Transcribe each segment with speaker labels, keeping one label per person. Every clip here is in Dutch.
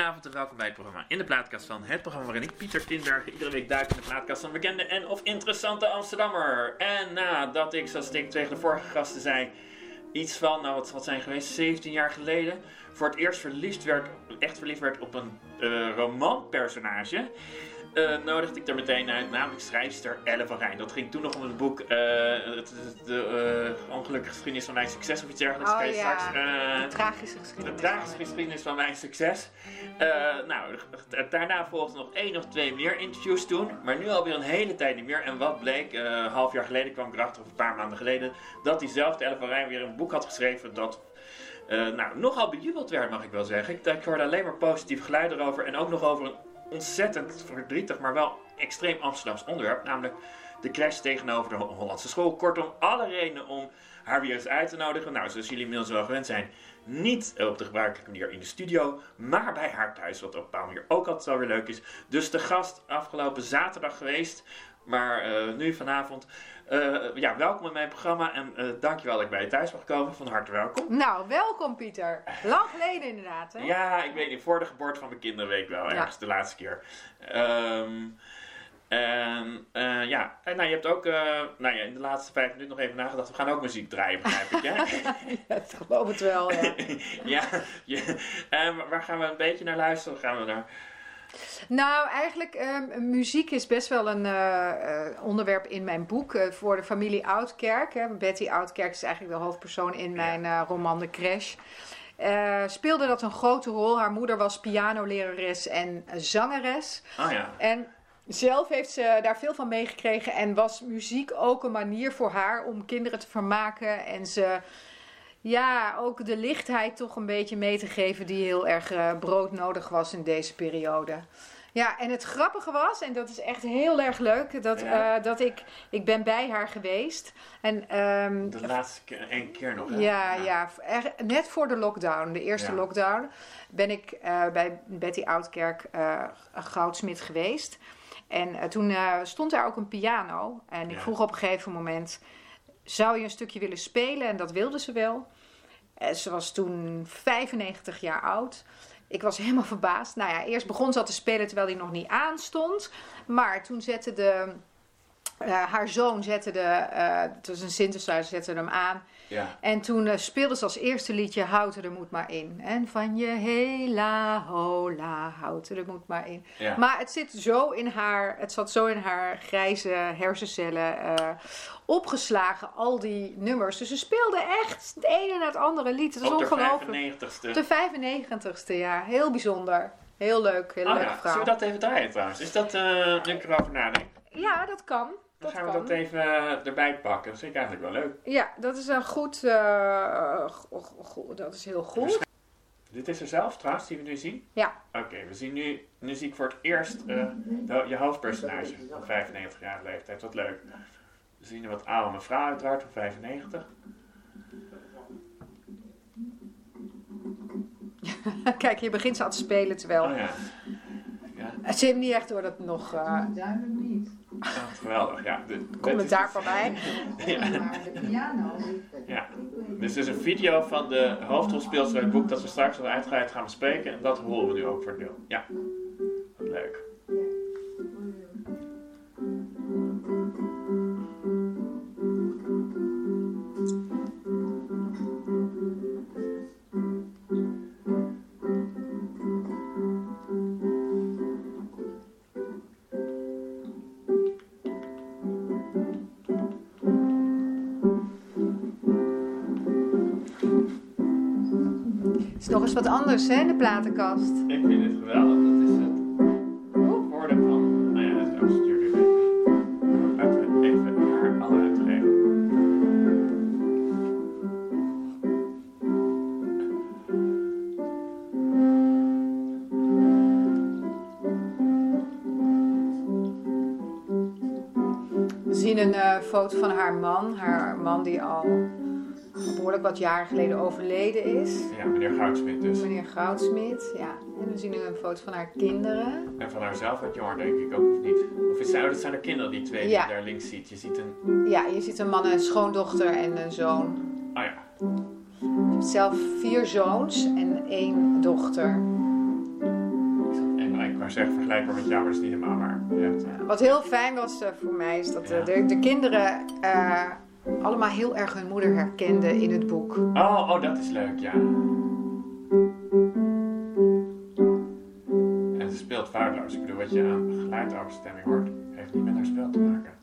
Speaker 1: Goedenavond en welkom bij het programma In de Plaatkast van het programma waarin ik, Pieter Tinbergen, iedere week duik in de plaatkast van bekende en of interessante Amsterdammer. En nadat ik, zoals ik tegen de vorige gasten zei, iets van, nou wat, wat zijn geweest, 17 jaar geleden, voor het eerst verliefd werd, echt verliefd werd op een uh, romanpersonage, uh, nodigde ik er meteen uit, namelijk schrijfster Elle van Rijn. Dat ging toen nog om het boek uh, het, de uh, ongelukkige geschiedenis van mijn succes of iets dergelijks.
Speaker 2: Oh, ja. straks, de tragische geschiedenis.
Speaker 1: De tragische geschiedenis van mijn succes. nou, daarna volgden nog één of twee meer interviews toen, maar nu alweer een hele tijd niet meer. En wat bleek, een half jaar geleden kwam ik erachter, of een paar maanden geleden, dat diezelfde Elle van Rijn weer een boek had geschreven dat nou, nogal bejubeld werd, mag ik wel zeggen. Ik, ik hoorde alleen maar positief geluid erover en ook nog over een ontzettend verdrietig, maar wel extreem Amsterdams onderwerp. Namelijk de crash tegenover de Hollandse school. Kortom, alle redenen om haar weer eens uit te nodigen. Nou, zoals jullie inmiddels wel gewend zijn, niet op de gebruikelijke manier in de studio, maar bij haar thuis. Wat op een bepaalde manier ook altijd wel weer leuk is. Dus de gast afgelopen zaterdag geweest. Maar uh, nu vanavond ja, welkom in mijn programma en uh, dankjewel dat ik bij je thuis mag komen. Van harte welkom.
Speaker 2: Nou, welkom Pieter. Lang geleden inderdaad, hè?
Speaker 1: Ja, ik weet niet, voor de geboorte van mijn kinderen weet ik wel, ergens de laatste keer. Um, en uh, ja, en nou, je hebt ook nou ja, in de laatste vijf minuten nog even nagedacht. We gaan ook muziek draaien, begrijp ik, hè?
Speaker 2: ja, ik geloof het wel, ja.
Speaker 1: ja. En waar gaan we een beetje naar luisteren? Gaan we naar...
Speaker 2: Nou, eigenlijk, um, muziek is best wel een uh, onderwerp in mijn boek uh, voor de familie Oudkerk. Hè. Betty Oudkerk is eigenlijk de hoofdpersoon in mijn roman De Crash. speelde dat een grote rol. Haar moeder was pianolerares en zangeres.
Speaker 1: Oh ja.
Speaker 2: En zelf heeft ze daar veel van meegekregen en was muziek ook een manier voor haar om kinderen te vermaken. En ze ja, ook de lichtheid toch een beetje mee te geven die heel erg uh, broodnodig was in deze periode. Ja, en het grappige was, en dat is echt heel erg leuk, dat, ja. uh, dat ik, ik ben bij haar geweest. En, um,
Speaker 1: de laatste keer, één keer nog?
Speaker 2: Ja, ja. ja er, net voor de lockdown, de eerste ja. lockdown, ben ik uh, bij Betty Oudkerk goudsmit geweest. En toen stond daar ook een piano. En ik vroeg op een gegeven moment zou je een stukje willen spelen? En dat wilde ze wel. En ze was toen 95 jaar oud. Ik was helemaal verbaasd. Nou ja, eerst begon ze al te spelen terwijl hij nog niet aanstond. Maar toen zette de, uh, haar zoon zette de, uh, het was een synthesizer, zette hem aan.
Speaker 1: Ja.
Speaker 2: En toen uh, speelde ze als eerste liedje Houd er moet maar in. En van je hela hola, houd er moet maar in.
Speaker 1: Ja.
Speaker 2: Maar het zit zo in haar, het zat zo in haar grijze hersencellen opgeslagen, al die nummers. Dus ze speelde echt het ene na het andere lied. Het is ongelooflijk.
Speaker 1: de 95ste.
Speaker 2: De 95ste, ja. Heel bijzonder. Heel leuk, heel
Speaker 1: oh,
Speaker 2: leuk
Speaker 1: ja. Zullen we dat even draaien trouwens? Is dat, uh, nu ik erover nadenk?
Speaker 2: Ja, dat kan.
Speaker 1: Dan gaan we
Speaker 2: kan.
Speaker 1: dat even uh, erbij pakken. Dat vind ik eigenlijk wel leuk.
Speaker 2: Ja, dat is een goed, uh, go go dat is heel goed.
Speaker 1: Dit is er zelf trouwens, die we nu zien?
Speaker 2: Ja.
Speaker 1: Oké, okay, we zien nu, nu zie ik voor het eerst de, je hoofdpersonage van 95 jaar leeftijd. Wat leuk. We zien een wat oude mevrouw uiteraard van 95.
Speaker 2: Kijk, je begint ze al te spelen terwijl...
Speaker 1: Oh ja. Ja.
Speaker 2: Ze heeft niet echt door dat nog... Uh...
Speaker 3: Duidelijk niet.
Speaker 1: Oh, geweldig, ja. De,
Speaker 2: Commentaar van mij.
Speaker 1: ja.
Speaker 3: Maar de piano...
Speaker 1: Ja. Dus dit is een video van de hoofdrolspeelster uit het boek dat we straks nog uitgebreid gaan bespreken. En dat horen we nu ook voor deel. Ja. Leuk.
Speaker 2: Wat anders hè, de platenkast.
Speaker 1: Ik vind het geweldig. Dat is het voordeel van. Nou ja, dat is ook natuurlijk even. Laten we even haar alle.
Speaker 2: We zien een uh, foto van haar man. Haar man die al behoorlijk wat jaren geleden overleden is.
Speaker 1: Ja, meneer Goudsmit dus.
Speaker 2: Meneer Goudsmit, ja. En we zien nu een foto van haar kinderen.
Speaker 1: En van haarzelf wat jonger, denk ik ook, of niet? Of is zij, oh, dat zijn haar kinderen, die twee
Speaker 2: Ja.
Speaker 1: die je daar links ziet. Je ziet een...
Speaker 2: Ja, je ziet een man, een schoondochter en een zoon.
Speaker 1: Oh ja.
Speaker 2: Je hebt zelf vier zoons en één dochter.
Speaker 1: nou zeggen, vergelijkbaar met jou, maar dat is niet helemaal waar. Hebt, eh,
Speaker 2: Wat heel fijn was eh, voor mij is dat eh, de, de kinderen eh, allemaal heel erg hun moeder herkenden in het boek.
Speaker 1: Oh, oh, dat is leuk, ja. En ze speelt foutloos. Ik bedoel, wat je aan geluidoverstemming hoort, heeft niet met haar spel te maken.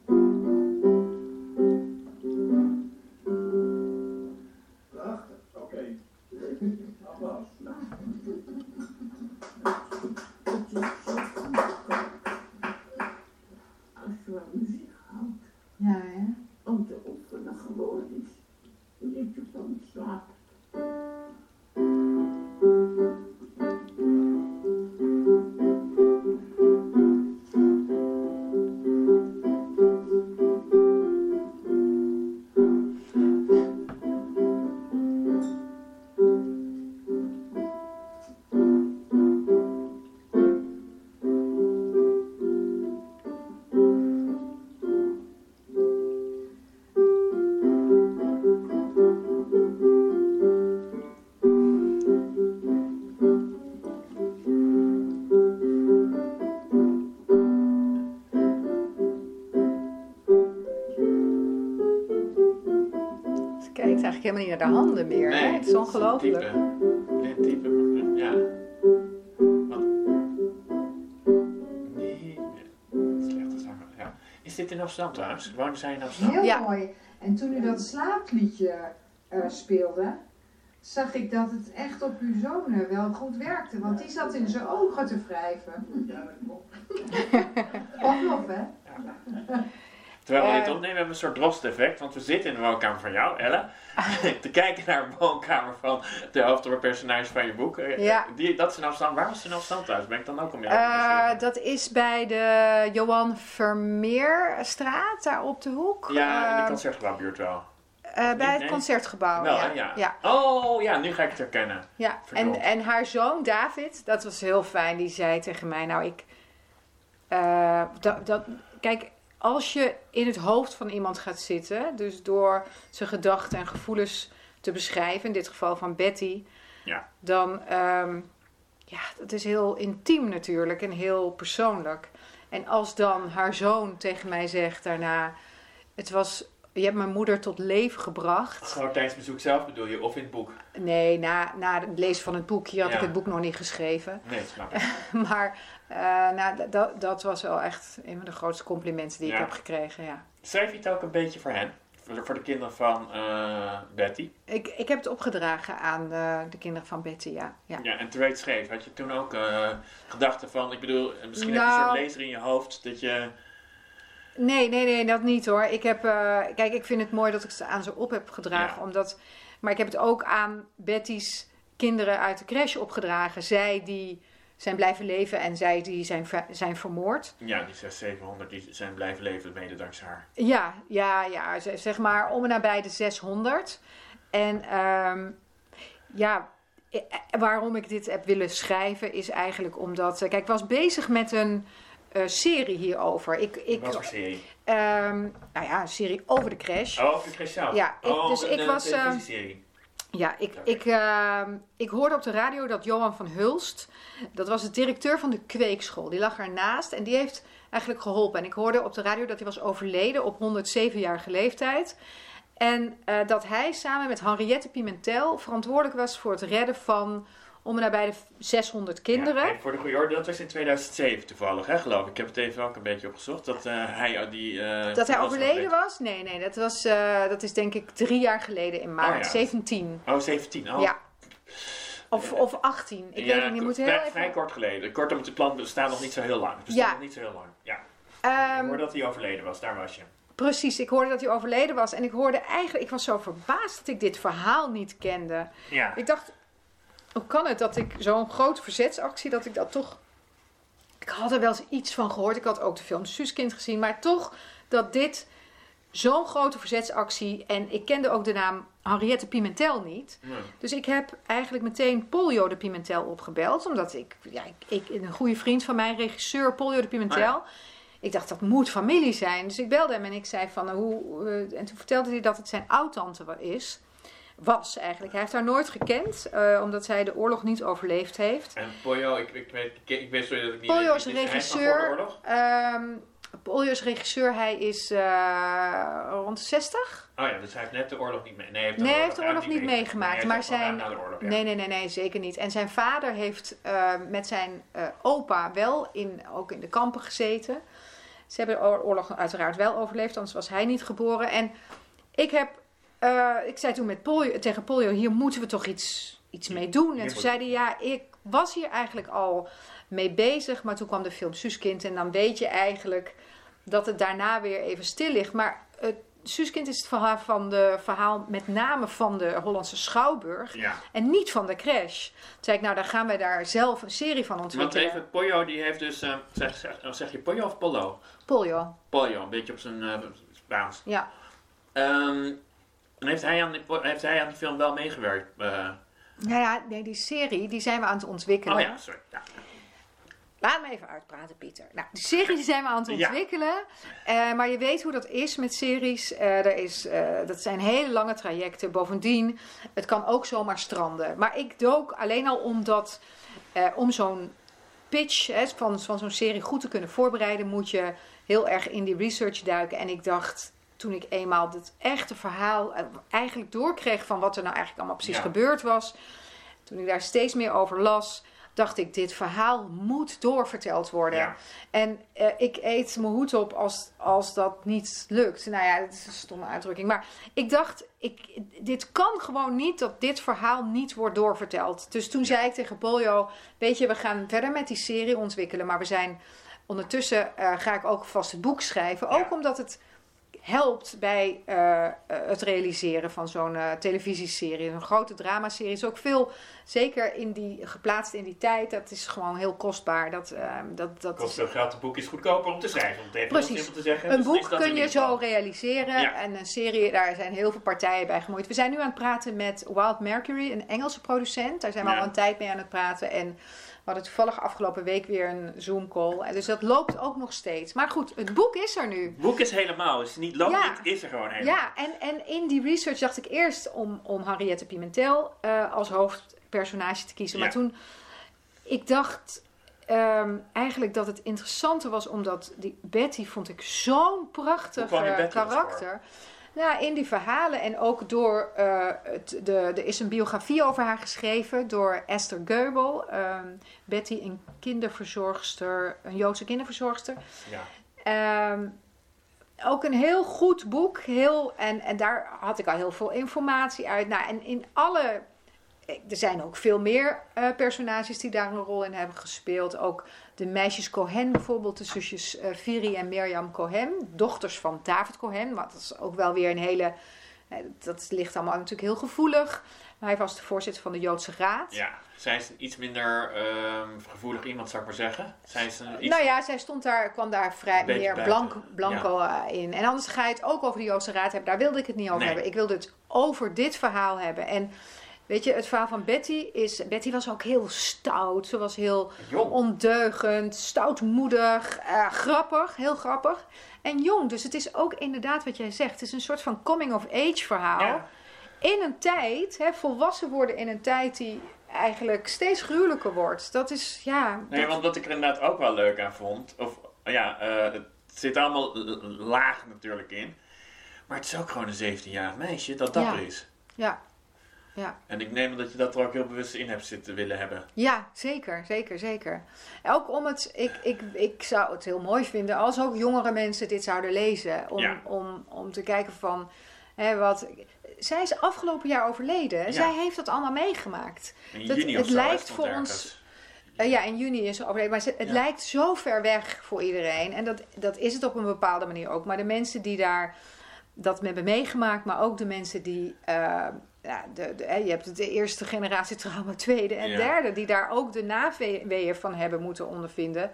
Speaker 2: De handen meer. hè? Het is ongelooflijk.
Speaker 1: Type. Dit type, ja. Want... Nee, slechte zanger, ja. Is dit in Amsterdam trouwens? Wonen zij in Amsterdam?
Speaker 4: Heel
Speaker 2: Ja.
Speaker 4: mooi. En toen u dat slaapliedje eh, speelde, zag ik dat het echt op uw zoon eh, wel goed werkte. Want die zat in zijn ogen te wrijven.
Speaker 5: Ja, dat klopt.
Speaker 4: Pavlov, hè?
Speaker 1: Terwijl we dit
Speaker 2: Eh.
Speaker 1: opnemen hebben we een soort drost-effect, want we zitten in de woonkamer van jou, Elle, te kijken naar een woonkamer van de hoofdrolpersonage van je boek. Eh,
Speaker 2: Ja.
Speaker 1: Die, dat is in Amsterdam. Waar was in Amsterdam thuis? Ben ik dan ook om jou
Speaker 2: Eh, dat is bij de Johan Vermeerstraat, daar op de hoek.
Speaker 1: Ja, in de
Speaker 2: Eh,
Speaker 1: concertgebouwbuurt wel.
Speaker 2: eh, bij het concertgebouw.
Speaker 1: wel,
Speaker 2: ja.
Speaker 1: hè? ja.
Speaker 2: ja.
Speaker 1: Oh, ja, nu ga ik het herkennen.
Speaker 2: Ja, en, en haar zoon David, dat was heel fijn, die zei tegen mij: Nou, ik. eh, dat, dat, kijk, als je in het hoofd van iemand gaat zitten, dus door zijn gedachten en gevoelens te beschrijven, in dit geval van Betty,
Speaker 1: Ja.
Speaker 2: dan. ehm, ja, dat is heel intiem natuurlijk en heel persoonlijk. En als dan haar zoon tegen mij zegt daarna: Het was. Je hebt mijn moeder tot leven gebracht.
Speaker 1: Gewoon tijdens het bezoek zelf bedoel je, of in het boek?
Speaker 2: Nee, na, na het lezen van het boek. Hier had
Speaker 1: Ja.
Speaker 2: ik het boek nog niet geschreven.
Speaker 1: Nee, dat snap ik.
Speaker 2: Maar eh, nou, dat, dat was wel echt een van de grootste complimenten die
Speaker 1: Ja.
Speaker 2: ik heb gekregen. Ja.
Speaker 1: Schrijf je het ook een beetje voor hen? Voor de, kinderen van eh, Betty?
Speaker 2: Ik, ik heb het opgedragen aan de, de kinderen van Betty, ja. ja.
Speaker 1: Ja, en terwijl je het schreef, had je toen ook eh, gedachten van, ik bedoel, misschien heb je een
Speaker 2: Nou.
Speaker 1: soort lezer in je hoofd dat je...
Speaker 2: Nee, nee, nee, dat niet hoor. Ik heb, eh, kijk, ik vind het mooi dat ik ze aan ze op heb gedragen.
Speaker 1: Ja.
Speaker 2: Omdat, maar ik heb het ook aan Betty's kinderen uit de crash opgedragen. Zij die zijn blijven leven en zij die zijn, zijn vermoord.
Speaker 1: Ja, die 600, 700 die zijn blijven leven mede dankzij haar.
Speaker 2: Ja, ja, ja, zeg maar om en nabij de 600. En ehm, ja, eh, eh, waarom ik dit heb willen schrijven is eigenlijk omdat... eh, Kijk, ik was bezig met een eh, serie hierover. Ik, ik,
Speaker 1: Wat voor serie?
Speaker 2: ehm, nou ja, een serie over de crash.
Speaker 1: Oh, over Chris zelf?
Speaker 2: Ja, ik-
Speaker 1: oh,
Speaker 2: dus ik
Speaker 1: eh,
Speaker 2: was, eh,
Speaker 1: televisieserie.
Speaker 2: Ja, ik, ik, ehm, ik hoorde op de radio dat Johan van Hulst, dat was de directeur van de kweekschool, die lag ernaast en die heeft eigenlijk geholpen. En ik hoorde op de radio dat hij was overleden op 107-jarige leeftijd. En eh, dat hij samen met Henriette Pimentel verantwoordelijk was voor het redden van om en nabij de 600 kinderen.
Speaker 1: Ja, voor de goede orde, dat was in 2007 toevallig, hè, geloof ik. Ik heb het even ook een beetje opgezocht. Dat eh, hij die... eh,
Speaker 2: dat hij overleden was? Nee, nee, dat, was, eh, dat is denk ik drie jaar geleden in maart,
Speaker 1: Oh ja.
Speaker 2: 17.
Speaker 1: Oh, 17. Oh.
Speaker 2: Ja. Of, of 18. Ik
Speaker 1: Ja,
Speaker 2: weet het niet, moet heel
Speaker 1: vrij,
Speaker 2: even...
Speaker 1: vrij kort geleden. Kortom, het plan bestaat nog niet zo heel lang. Het bestaat nog niet zo heel lang. Ja.
Speaker 2: Ehm,
Speaker 1: ik hoorde dat hij overleden was, daar was je.
Speaker 2: Precies, ik hoorde dat hij overleden was. En ik hoorde eigenlijk, ik was zo verbaasd dat ik dit verhaal niet kende.
Speaker 1: Ja.
Speaker 2: Ik dacht, hoe kan het dat ik zo'n grote verzetsactie, dat ik dat toch... Ik had er wel eens iets van gehoord. Ik had ook de film Suuskind gezien. Maar toch dat dit zo'n grote verzetsactie... En ik kende ook de naam Henriette Pimentel niet. Dus ik heb eigenlijk meteen Polio de Pimentel opgebeld. Omdat ik, ja, ik, ik een goede vriend van mij, regisseur Polio de Pimentel...
Speaker 1: Ah,
Speaker 2: Ik dacht, dat moet familie zijn. Dus ik belde hem en ik zei van, hoe... eh, en toen vertelde hij dat het zijn oud-tante is. Was eigenlijk. Hij heeft haar nooit gekend, eh, omdat zij de oorlog niet overleefd heeft.
Speaker 1: En Pollo, ik, ik, weet, ik, ik weet sorry dat ik niet weet
Speaker 2: is een regisseur. Ehm Polio is regisseur, hij is eh, rond de 60.
Speaker 1: Oh ja, dus hij heeft net de oorlog niet mee. Nee, hij heeft de
Speaker 2: Nee,
Speaker 1: oorlog,
Speaker 2: heeft de oorlog niet meegemaakt, maar zijn-
Speaker 1: oorlog, ja.
Speaker 2: Nee, nee, nee, nee, zeker niet. En zijn vader heeft eh, met zijn opa wel in, ook in de kampen gezeten. Ze hebben de oor- oorlog uiteraard wel overleefd, anders was hij niet geboren. En ik heb, eh, ik zei toen met Polio, tegen Polio, hier moeten we toch iets, iets mee doen. En toen
Speaker 1: moet-
Speaker 2: zei hij, ja, ik was hier eigenlijk al mee bezig, maar toen kwam de film Suskind en dan weet je eigenlijk dat het daarna weer even stil ligt. Maar het Suskind is het verhaal van de verhaal met name van de Hollandse Schouwburg.
Speaker 1: Ja,
Speaker 2: En niet van de crash. Toen zei ik, nou dan gaan wij daar zelf een serie van
Speaker 1: want
Speaker 2: ontwikkelen.
Speaker 1: even, Pollo die heeft dus, eh, zeg, zeg, zeg je Pollo of Pollo?
Speaker 2: Polio.
Speaker 1: Pollo, een beetje op zijn eh, Spaans.
Speaker 2: Ja.
Speaker 1: Ehm, en heeft hij, aan die, heeft hij aan die film wel meegewerkt? Eh,
Speaker 2: Nou ja, nee, die serie die zijn we aan het ontwikkelen.
Speaker 1: oh ja, sorry. Ja.
Speaker 2: Laat me even uitpraten, Pieter. Nou, die serie die zijn we aan het
Speaker 1: Ja.
Speaker 2: ontwikkelen. Eh, maar je weet hoe dat is met series. Eh, er is, dat zijn hele lange trajecten. Bovendien, het kan ook zomaar stranden. Maar ik dook alleen al omdat, om zo'n pitch hè, van, van zo'n serie goed te kunnen voorbereiden, moet je heel erg in die research duiken. En ik dacht, toen ik eenmaal het echte verhaal eh, eigenlijk doorkreeg van wat er nou eigenlijk allemaal precies
Speaker 1: Ja.
Speaker 2: gebeurd was, toen ik daar steeds meer over las, dacht ik, dit verhaal moet doorverteld worden.
Speaker 1: Ja.
Speaker 2: En eh, ik eet mijn hoed op als, als dat niet lukt. Nou ja, dat is een stomme uitdrukking. Maar ik dacht, ik, dit kan gewoon niet dat dit verhaal niet wordt doorverteld. Dus toen zei ik tegen Polio, weet je, we gaan verder met die serie ontwikkelen. Maar we zijn ondertussen, eh, ga ik ook vast het boek schrijven. Ook
Speaker 1: Ja.
Speaker 2: omdat het helpt bij eh, eh, het realiseren van zo'n eh, televisieserie. Een grote dramaserie is ook veel, zeker in die, geplaatst in die tijd, dat is gewoon heel kostbaar. Dat, eh, dat, dat
Speaker 1: Kost veel geld, een boek is goedkoper om te schrijven. Om het even
Speaker 2: Precies.
Speaker 1: simpel te zeggen.
Speaker 2: een
Speaker 1: Dus
Speaker 2: boek kun je zo realiseren.
Speaker 1: Ja.
Speaker 2: En een serie, daar zijn heel veel partijen bij gemoeid. We zijn nu aan het praten met Wild Mercury, een Engelse producent. Daar zijn we
Speaker 1: Ja.
Speaker 2: al een tijd mee aan het praten. En hadden toevallig afgelopen week weer een Zoom call. En Dus dat loopt ook nog steeds. Maar goed, het boek is er nu.
Speaker 1: Het boek is helemaal. Het is niet loopt
Speaker 2: Ja.
Speaker 1: niet, is er gewoon helemaal.
Speaker 2: Ja, en, en in die research dacht ik eerst om, om Henriette Pimentel eh, als hoofdpersonage te kiezen. Maar toen, ik dacht ehm, eigenlijk dat het interessante was, omdat die Betty vond ik zo'n prachtig
Speaker 1: kwam
Speaker 2: karakter. Nou, in die verhalen en ook door, eh, het, de, er is een biografie over haar geschreven door Esther Geubel. ehm, Betty, een kinderverzorgster, een Joodse kinderverzorgster.
Speaker 1: Ja.
Speaker 2: Ehm, ook een heel goed boek. Heel, en, en daar had ik al heel veel informatie uit. Nou, en in alle. Er zijn ook veel meer eh, personages die daar een rol in hebben gespeeld. Ook de meisjes Cohen bijvoorbeeld, de zusjes eh, Viri en Mirjam Cohen. Dochters van David Cohen. Maar dat is ook wel weer een hele. eh, dat ligt allemaal natuurlijk heel gevoelig. Maar hij was de voorzitter van de Joodse Raad.
Speaker 1: ja. Zij is een iets minder ehm, gevoelig iemand, zou ik maar zeggen. Zij is een iets...
Speaker 2: Nou ja, zij stond daar, kwam daar vrij meer blank, blanco eh, in. En anders ga je het ook over de Joodse Raad hebben. Daar wilde ik het niet over
Speaker 1: Nee.
Speaker 2: hebben. Ik wilde het over dit verhaal hebben. En weet je, het verhaal van Betty is... Betty was ook heel stout. Ze was heel
Speaker 1: Jong.
Speaker 2: ondeugend, stoutmoedig, eh, grappig. Heel grappig. En jong. Dus het is ook inderdaad wat jij zegt. Het is een soort van coming-of-age verhaal.
Speaker 1: Ja.
Speaker 2: In een tijd, hè, volwassen worden in een tijd die eigenlijk steeds gruwelijker wordt. Dat is, ja...
Speaker 1: Nee,
Speaker 2: dat-
Speaker 1: want wat ik er inderdaad ook wel leuk aan vond, of ja, eh, het zit allemaal laag natuurlijk in, maar het is ook gewoon een 17-jarig meisje dat dapper
Speaker 2: Ja.
Speaker 1: is.
Speaker 2: Ja, ja.
Speaker 1: En ik neem dat je dat er ook heel bewust in hebt zitten willen hebben.
Speaker 2: Ja, zeker, zeker, zeker. Ook om het, ik, ik, ik zou het heel mooi vinden als ook jongere mensen dit zouden lezen. Om,
Speaker 1: Ja.
Speaker 2: om, om te kijken van, hè, wat... Zij is afgelopen jaar overleden.
Speaker 1: Ja.
Speaker 2: Zij heeft dat allemaal meegemaakt.
Speaker 1: In
Speaker 2: Dat-
Speaker 1: juni
Speaker 2: het
Speaker 1: hè,
Speaker 2: lijkt voor
Speaker 1: ergens.
Speaker 2: ons- Eh, ja, in juni is ze overleden. Maar het
Speaker 1: Ja.
Speaker 2: lijkt zo ver weg voor iedereen. En dat, dat is het op een bepaalde manier ook. Maar de mensen die daar dat hebben meegemaakt, maar ook de mensen die. eh, ja, de, de, je hebt de eerste generatie trauma, tweede en
Speaker 1: Ja.
Speaker 2: derde, die daar ook de naweeën van hebben moeten ondervinden.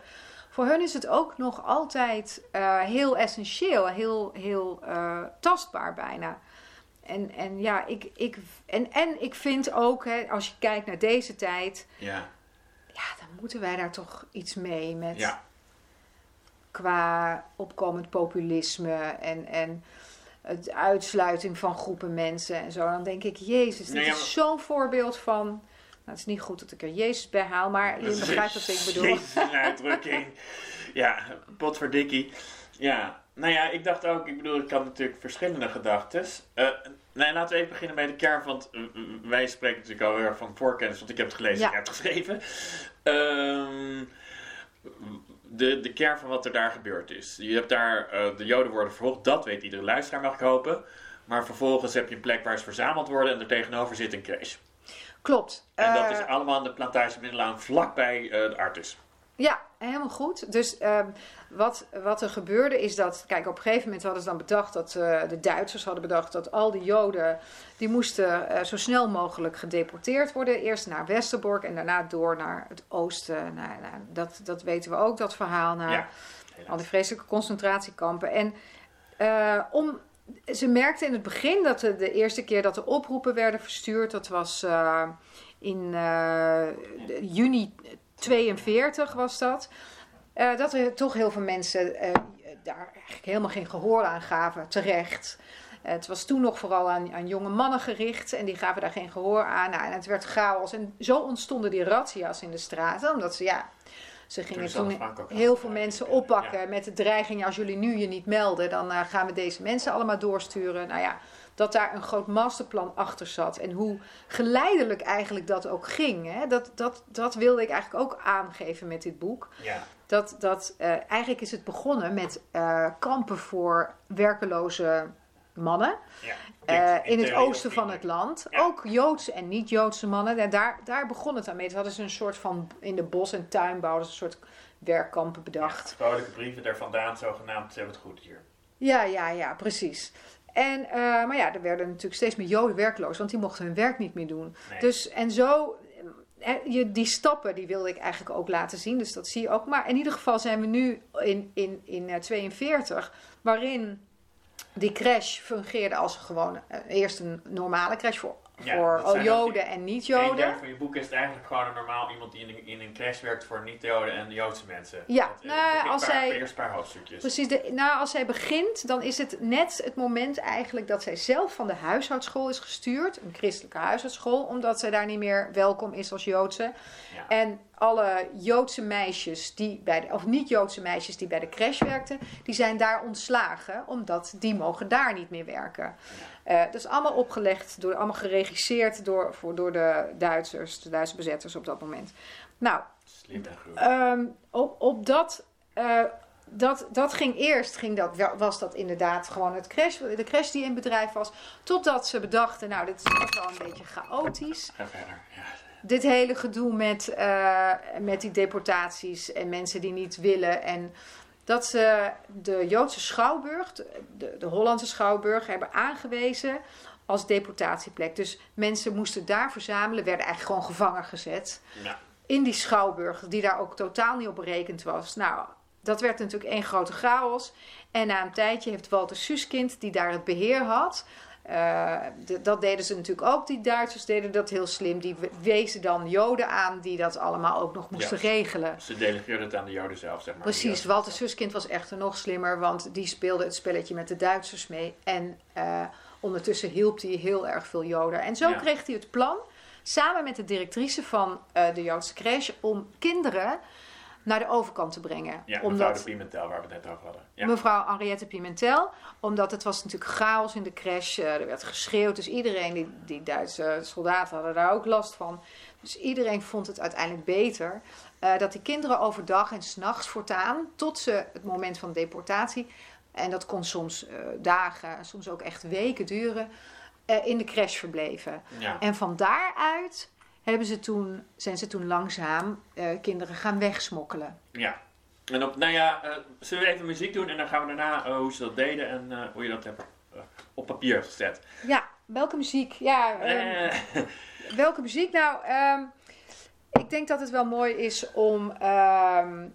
Speaker 2: Voor hun is het ook nog altijd eh, heel essentieel, heel, heel eh, tastbaar bijna. En, en ja, ik, ik, en, en ik vind ook, hè, als je kijkt naar deze tijd,
Speaker 1: Ja,
Speaker 2: ja, dan moeten wij daar toch iets mee met
Speaker 1: ja.
Speaker 2: qua opkomend populisme en, en het uitsluiting van groepen mensen en zo. Dan denk ik, Jezus, dit
Speaker 1: Nee,
Speaker 2: is zo'n voorbeeld van. Nou, het is niet goed dat ik er Jezus bij haal, maar je begrijpt wat ik bedoel.
Speaker 1: Jezus, een uitdrukking. Ja, potverdikkie. Ja, nou ja, ik dacht ook, ik bedoel, ik had natuurlijk verschillende gedachten. Eh nou, laten we even beginnen bij de kern, want wij spreken natuurlijk al heel erg van voorkennis, want ik heb het gelezen,
Speaker 2: Ja.
Speaker 1: ik heb het geschreven. Ehm, de, de kern van wat er daar gebeurd is. Je hebt daar, eh, de Joden worden vervolgd, dat weet iedere luisteraar, mag ik hopen. Maar vervolgens heb je een plek waar ze verzameld worden en er tegenover zit een crash.
Speaker 2: Klopt.
Speaker 1: En dat
Speaker 2: Eh,
Speaker 1: is allemaal aan de plantage Middelaan, vlakbij eh, de Artus.
Speaker 2: Ja, helemaal goed. Dus ehm, wat, wat er gebeurde is dat, kijk, op een gegeven moment hadden ze dan bedacht dat eh, de Duitsers hadden bedacht dat al die Joden, die moesten eh, zo snel mogelijk gedeporteerd worden. Eerst naar Westerbork en daarna door naar het oosten. Nou, nou, dat, dat weten we ook, dat verhaal, naar
Speaker 1: Ja.
Speaker 2: al die vreselijke concentratiekampen. En eh, om, ze merkten in het begin dat de, de eerste keer dat de oproepen werden verstuurd, dat was in juni 42 was dat. eh, dat er toch heel veel mensen eh, daar eigenlijk helemaal geen gehoor aan gaven, terecht. Eh, het was toen nog vooral aan, aan jonge mannen gericht en die gaven daar geen gehoor aan. Nou, en het werd chaos. En zo ontstonden die razzia's in de straten, omdat ze ja, ze gingen toen heel veel mensen
Speaker 1: ja.
Speaker 2: oppakken met de dreiging: als jullie nu je niet melden, dan gaan we deze mensen allemaal doorsturen. Nou ja, dat daar een groot masterplan achter zat en hoe geleidelijk eigenlijk dat ook ging. Hè? Dat, dat, dat wilde ik eigenlijk ook aangeven met dit boek.
Speaker 1: Ja.
Speaker 2: Dat, dat eh, eigenlijk is het begonnen met eh, kampen voor werkeloze mannen.
Speaker 1: Ja.
Speaker 2: Eh, in het oosten van het land.
Speaker 1: Ja.
Speaker 2: Ook Joodse en niet-Joodse mannen. En daar, daar begon het aan mee. Toen hadden ze een soort van in de bos- en tuinbouw, dus een soort werkkampen bedacht.
Speaker 1: Ja, brieven daar vandaan, zogenaamd, ze hebben het goed hier.
Speaker 2: Ja, ja, ja, precies. En, eh, maar ja, er werden natuurlijk steeds meer Joden werkloos, want die mochten hun werk niet meer doen.
Speaker 1: Nee.
Speaker 2: Dus, en zo, eh, je, die stappen, die wilde ik eigenlijk ook laten zien, dus dat zie je ook. Maar in ieder geval zijn we nu in, in, in eh, 42, waarin die crash fungeerde als gewoon eh, eerst een normale crash voor,
Speaker 1: Ja,
Speaker 2: voor
Speaker 1: ook
Speaker 2: Joden en
Speaker 1: Een
Speaker 2: niet-Joden.
Speaker 1: derde van je boek is het eigenlijk gewoon een normaal iemand die in een, in een crash werkt voor niet-Joden en de Joodse mensen.
Speaker 2: Ja,
Speaker 1: Dat, eh,
Speaker 2: nou, als
Speaker 1: paar-
Speaker 2: zij-
Speaker 1: Eerst een paar hoofdstukjes.
Speaker 2: Precies, de, nou, als zij begint, dan is het net het moment eigenlijk dat zij zelf van de huishoudschool is gestuurd. Een christelijke huishoudschool, omdat zij daar niet meer welkom is als Joodse.
Speaker 1: Ja.
Speaker 2: En alle Joodse meisjes, die bij de, of niet-Joodse meisjes die bij de crash werkten, die zijn daar ontslagen, omdat die mogen daar niet meer werken. Dat is allemaal opgelegd, door, allemaal geregisseerd door, voor, door de Duitsers, de Duitse bezetters op dat moment. Nou,
Speaker 1: Slim.
Speaker 2: Ehm, op, op dat, eh, dat, dat ging eerst, ging dat, was dat inderdaad gewoon het crash, de crash die in bedrijf was. Totdat ze bedachten, nou dit is toch wel een beetje chaotisch.
Speaker 1: Ga verder. Ja.
Speaker 2: Dit hele gedoe met, eh, met die deportaties en mensen die niet willen. En dat ze de Joodse Schouwburg, de, de, Hollandse Schouwburg, hebben aangewezen als deportatieplek. Dus mensen moesten daar verzamelen, werden eigenlijk gewoon gevangen gezet
Speaker 1: Ja.
Speaker 2: in die schouwburg, die daar ook totaal niet op berekend was. Nou, dat werd natuurlijk één grote chaos. En na een tijdje heeft Walter Suskind, die daar het beheer had. Eh, de- dat deden ze natuurlijk ook, die Duitsers deden dat heel slim. Die we- wezen dan Joden aan die dat allemaal ook nog moesten
Speaker 1: Ja.
Speaker 2: regelen.
Speaker 1: Ze delegeerden het aan de Joden zelf, zeg maar.
Speaker 2: Precies,
Speaker 1: Die
Speaker 2: Walter Suskind was echter nog slimmer, want die speelde het spelletje met de Duitsers mee. En eh, ondertussen hielp hij heel erg veel Joden. En zo
Speaker 1: Ja.
Speaker 2: kreeg hij het plan, samen met de directrice van eh, de Joodse crash, om kinderen naar de overkant te brengen.
Speaker 1: Ja, mevrouw
Speaker 2: omdat
Speaker 1: de Pimentel, waar we het net over hadden. Ja.
Speaker 2: mevrouw Henriette Pimentel, omdat het was natuurlijk chaos in de crash, eh, er werd geschreeuwd, dus iedereen, die, die Duitse soldaten hadden daar ook last van. Dus iedereen vond het uiteindelijk beter eh, dat die kinderen overdag en s'nachts voortaan, tot ze het moment van deportatie, en dat kon soms eh, dagen, soms ook echt weken duren, in de crash verbleven.
Speaker 1: Ja.
Speaker 2: En van daaruit hebben ze toen, zijn ze toen langzaam eh, kinderen gaan wegsmokkelen.
Speaker 1: ja. En op, nou ja, eh, zullen we even muziek doen en dan gaan we daarna eh, hoe ze dat deden en hoe je dat hebt op papier gezet.
Speaker 2: Ja, welke muziek? Ja, ehm,
Speaker 1: Eh,
Speaker 2: welke muziek? Nou, ehm, ik denk dat het wel mooi is om ehm,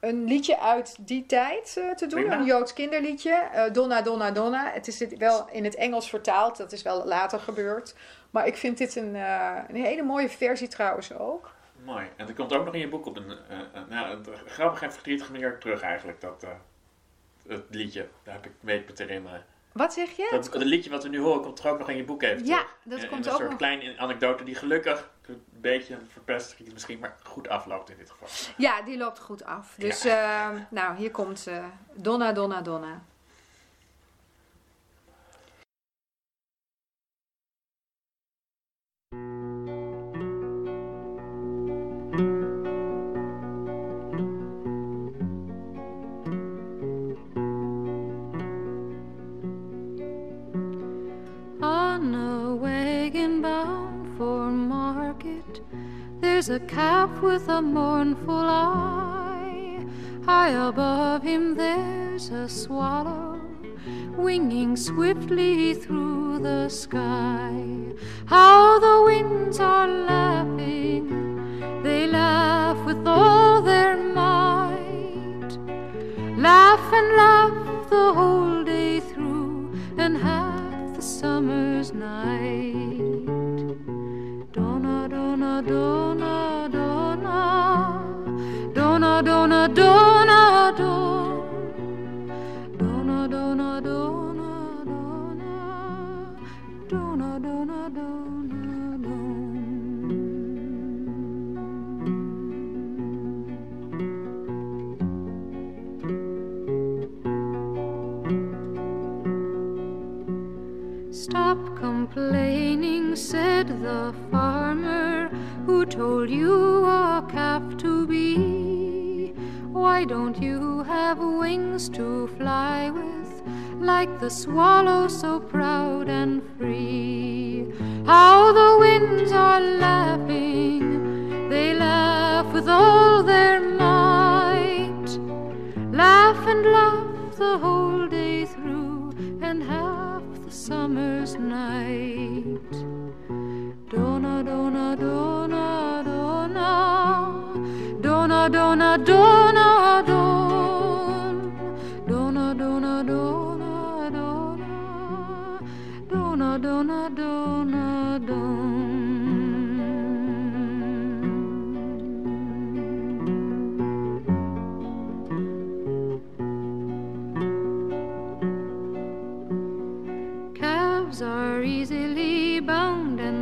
Speaker 2: een liedje uit die tijd te doen.
Speaker 1: Prima.
Speaker 2: Een Joods kinderliedje. Donna, Donna, Donna. Het is dit wel in het Engels vertaald. Dat is wel later gebeurd. Maar ik vind dit een, eh, een hele mooie versie trouwens ook.
Speaker 1: mooi. En dat komt ook nog in je boek op een, eh, nou, een grappig en verdrietige manier terug eigenlijk, dat het liedje. Daar heb ik weet me te herinneren.
Speaker 2: Wat zeg je?
Speaker 1: Dat, liedje wat we nu horen komt er ook nog in je boek even
Speaker 2: Ja, dat
Speaker 1: In-
Speaker 2: komt
Speaker 1: in
Speaker 2: ook
Speaker 1: een soort
Speaker 2: nog.
Speaker 1: kleine anekdote die gelukkig een beetje verpest misschien, maar goed afloopt in dit geval.
Speaker 2: Ja, die loopt goed af. Dus nou, hier komt ze. Donna, Donna, Donna.
Speaker 6: With a mournful eye. High above him, there's a swallow winging swiftly through the sky. How the winds are laughing, Laugh and laugh the whole day through, and half the summer's night. Donna, donna, donna, donna, donna, donna, donna, don. Donna, donna, donna, donna, donna, donna, donna,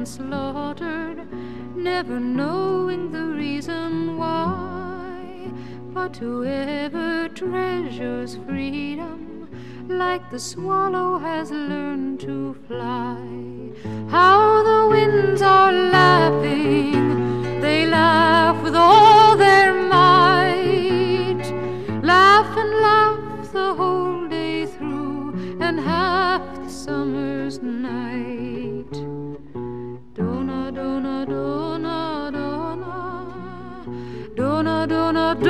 Speaker 6: slaughtered, never knowing the reason why. But whoever treasures freedom, like the swallow has learned to fly. How the winds are laughing, they laugh with all their might. Laugh and laugh the whole day through, and half the summer's night.
Speaker 1: En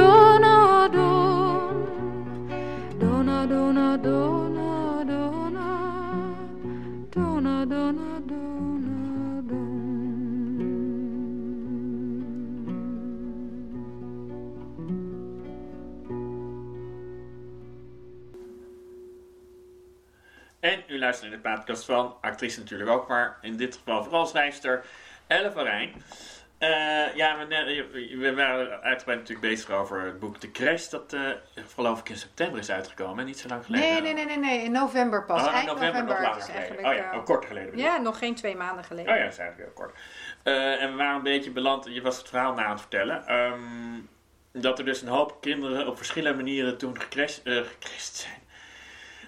Speaker 1: u luistert in de podcast van actrice natuurlijk ook, maar in dit geval vooral schrijfster Elle van Rijn. Eh, ja, we, we waren uitgebreid natuurlijk bezig over het boek De Crash, dat eh, geloof ik in september is uitgekomen, en niet zo lang geleden.
Speaker 2: Nee, nee, nee, nee, nee. In november pas.
Speaker 1: Oh, in
Speaker 2: Eind
Speaker 1: november, nog langer geleden.
Speaker 2: eigenlijk,
Speaker 1: oh ja,
Speaker 2: eh,
Speaker 1: oh, korter geleden. bedoel
Speaker 2: ja, nog geen twee maanden geleden.
Speaker 1: Oh ja, dat is eigenlijk heel kort. En we waren een beetje beland, je was het verhaal na aan het vertellen, ehm, dat er dus een hoop kinderen op verschillende manieren toen gecrashed, gecrashed zijn.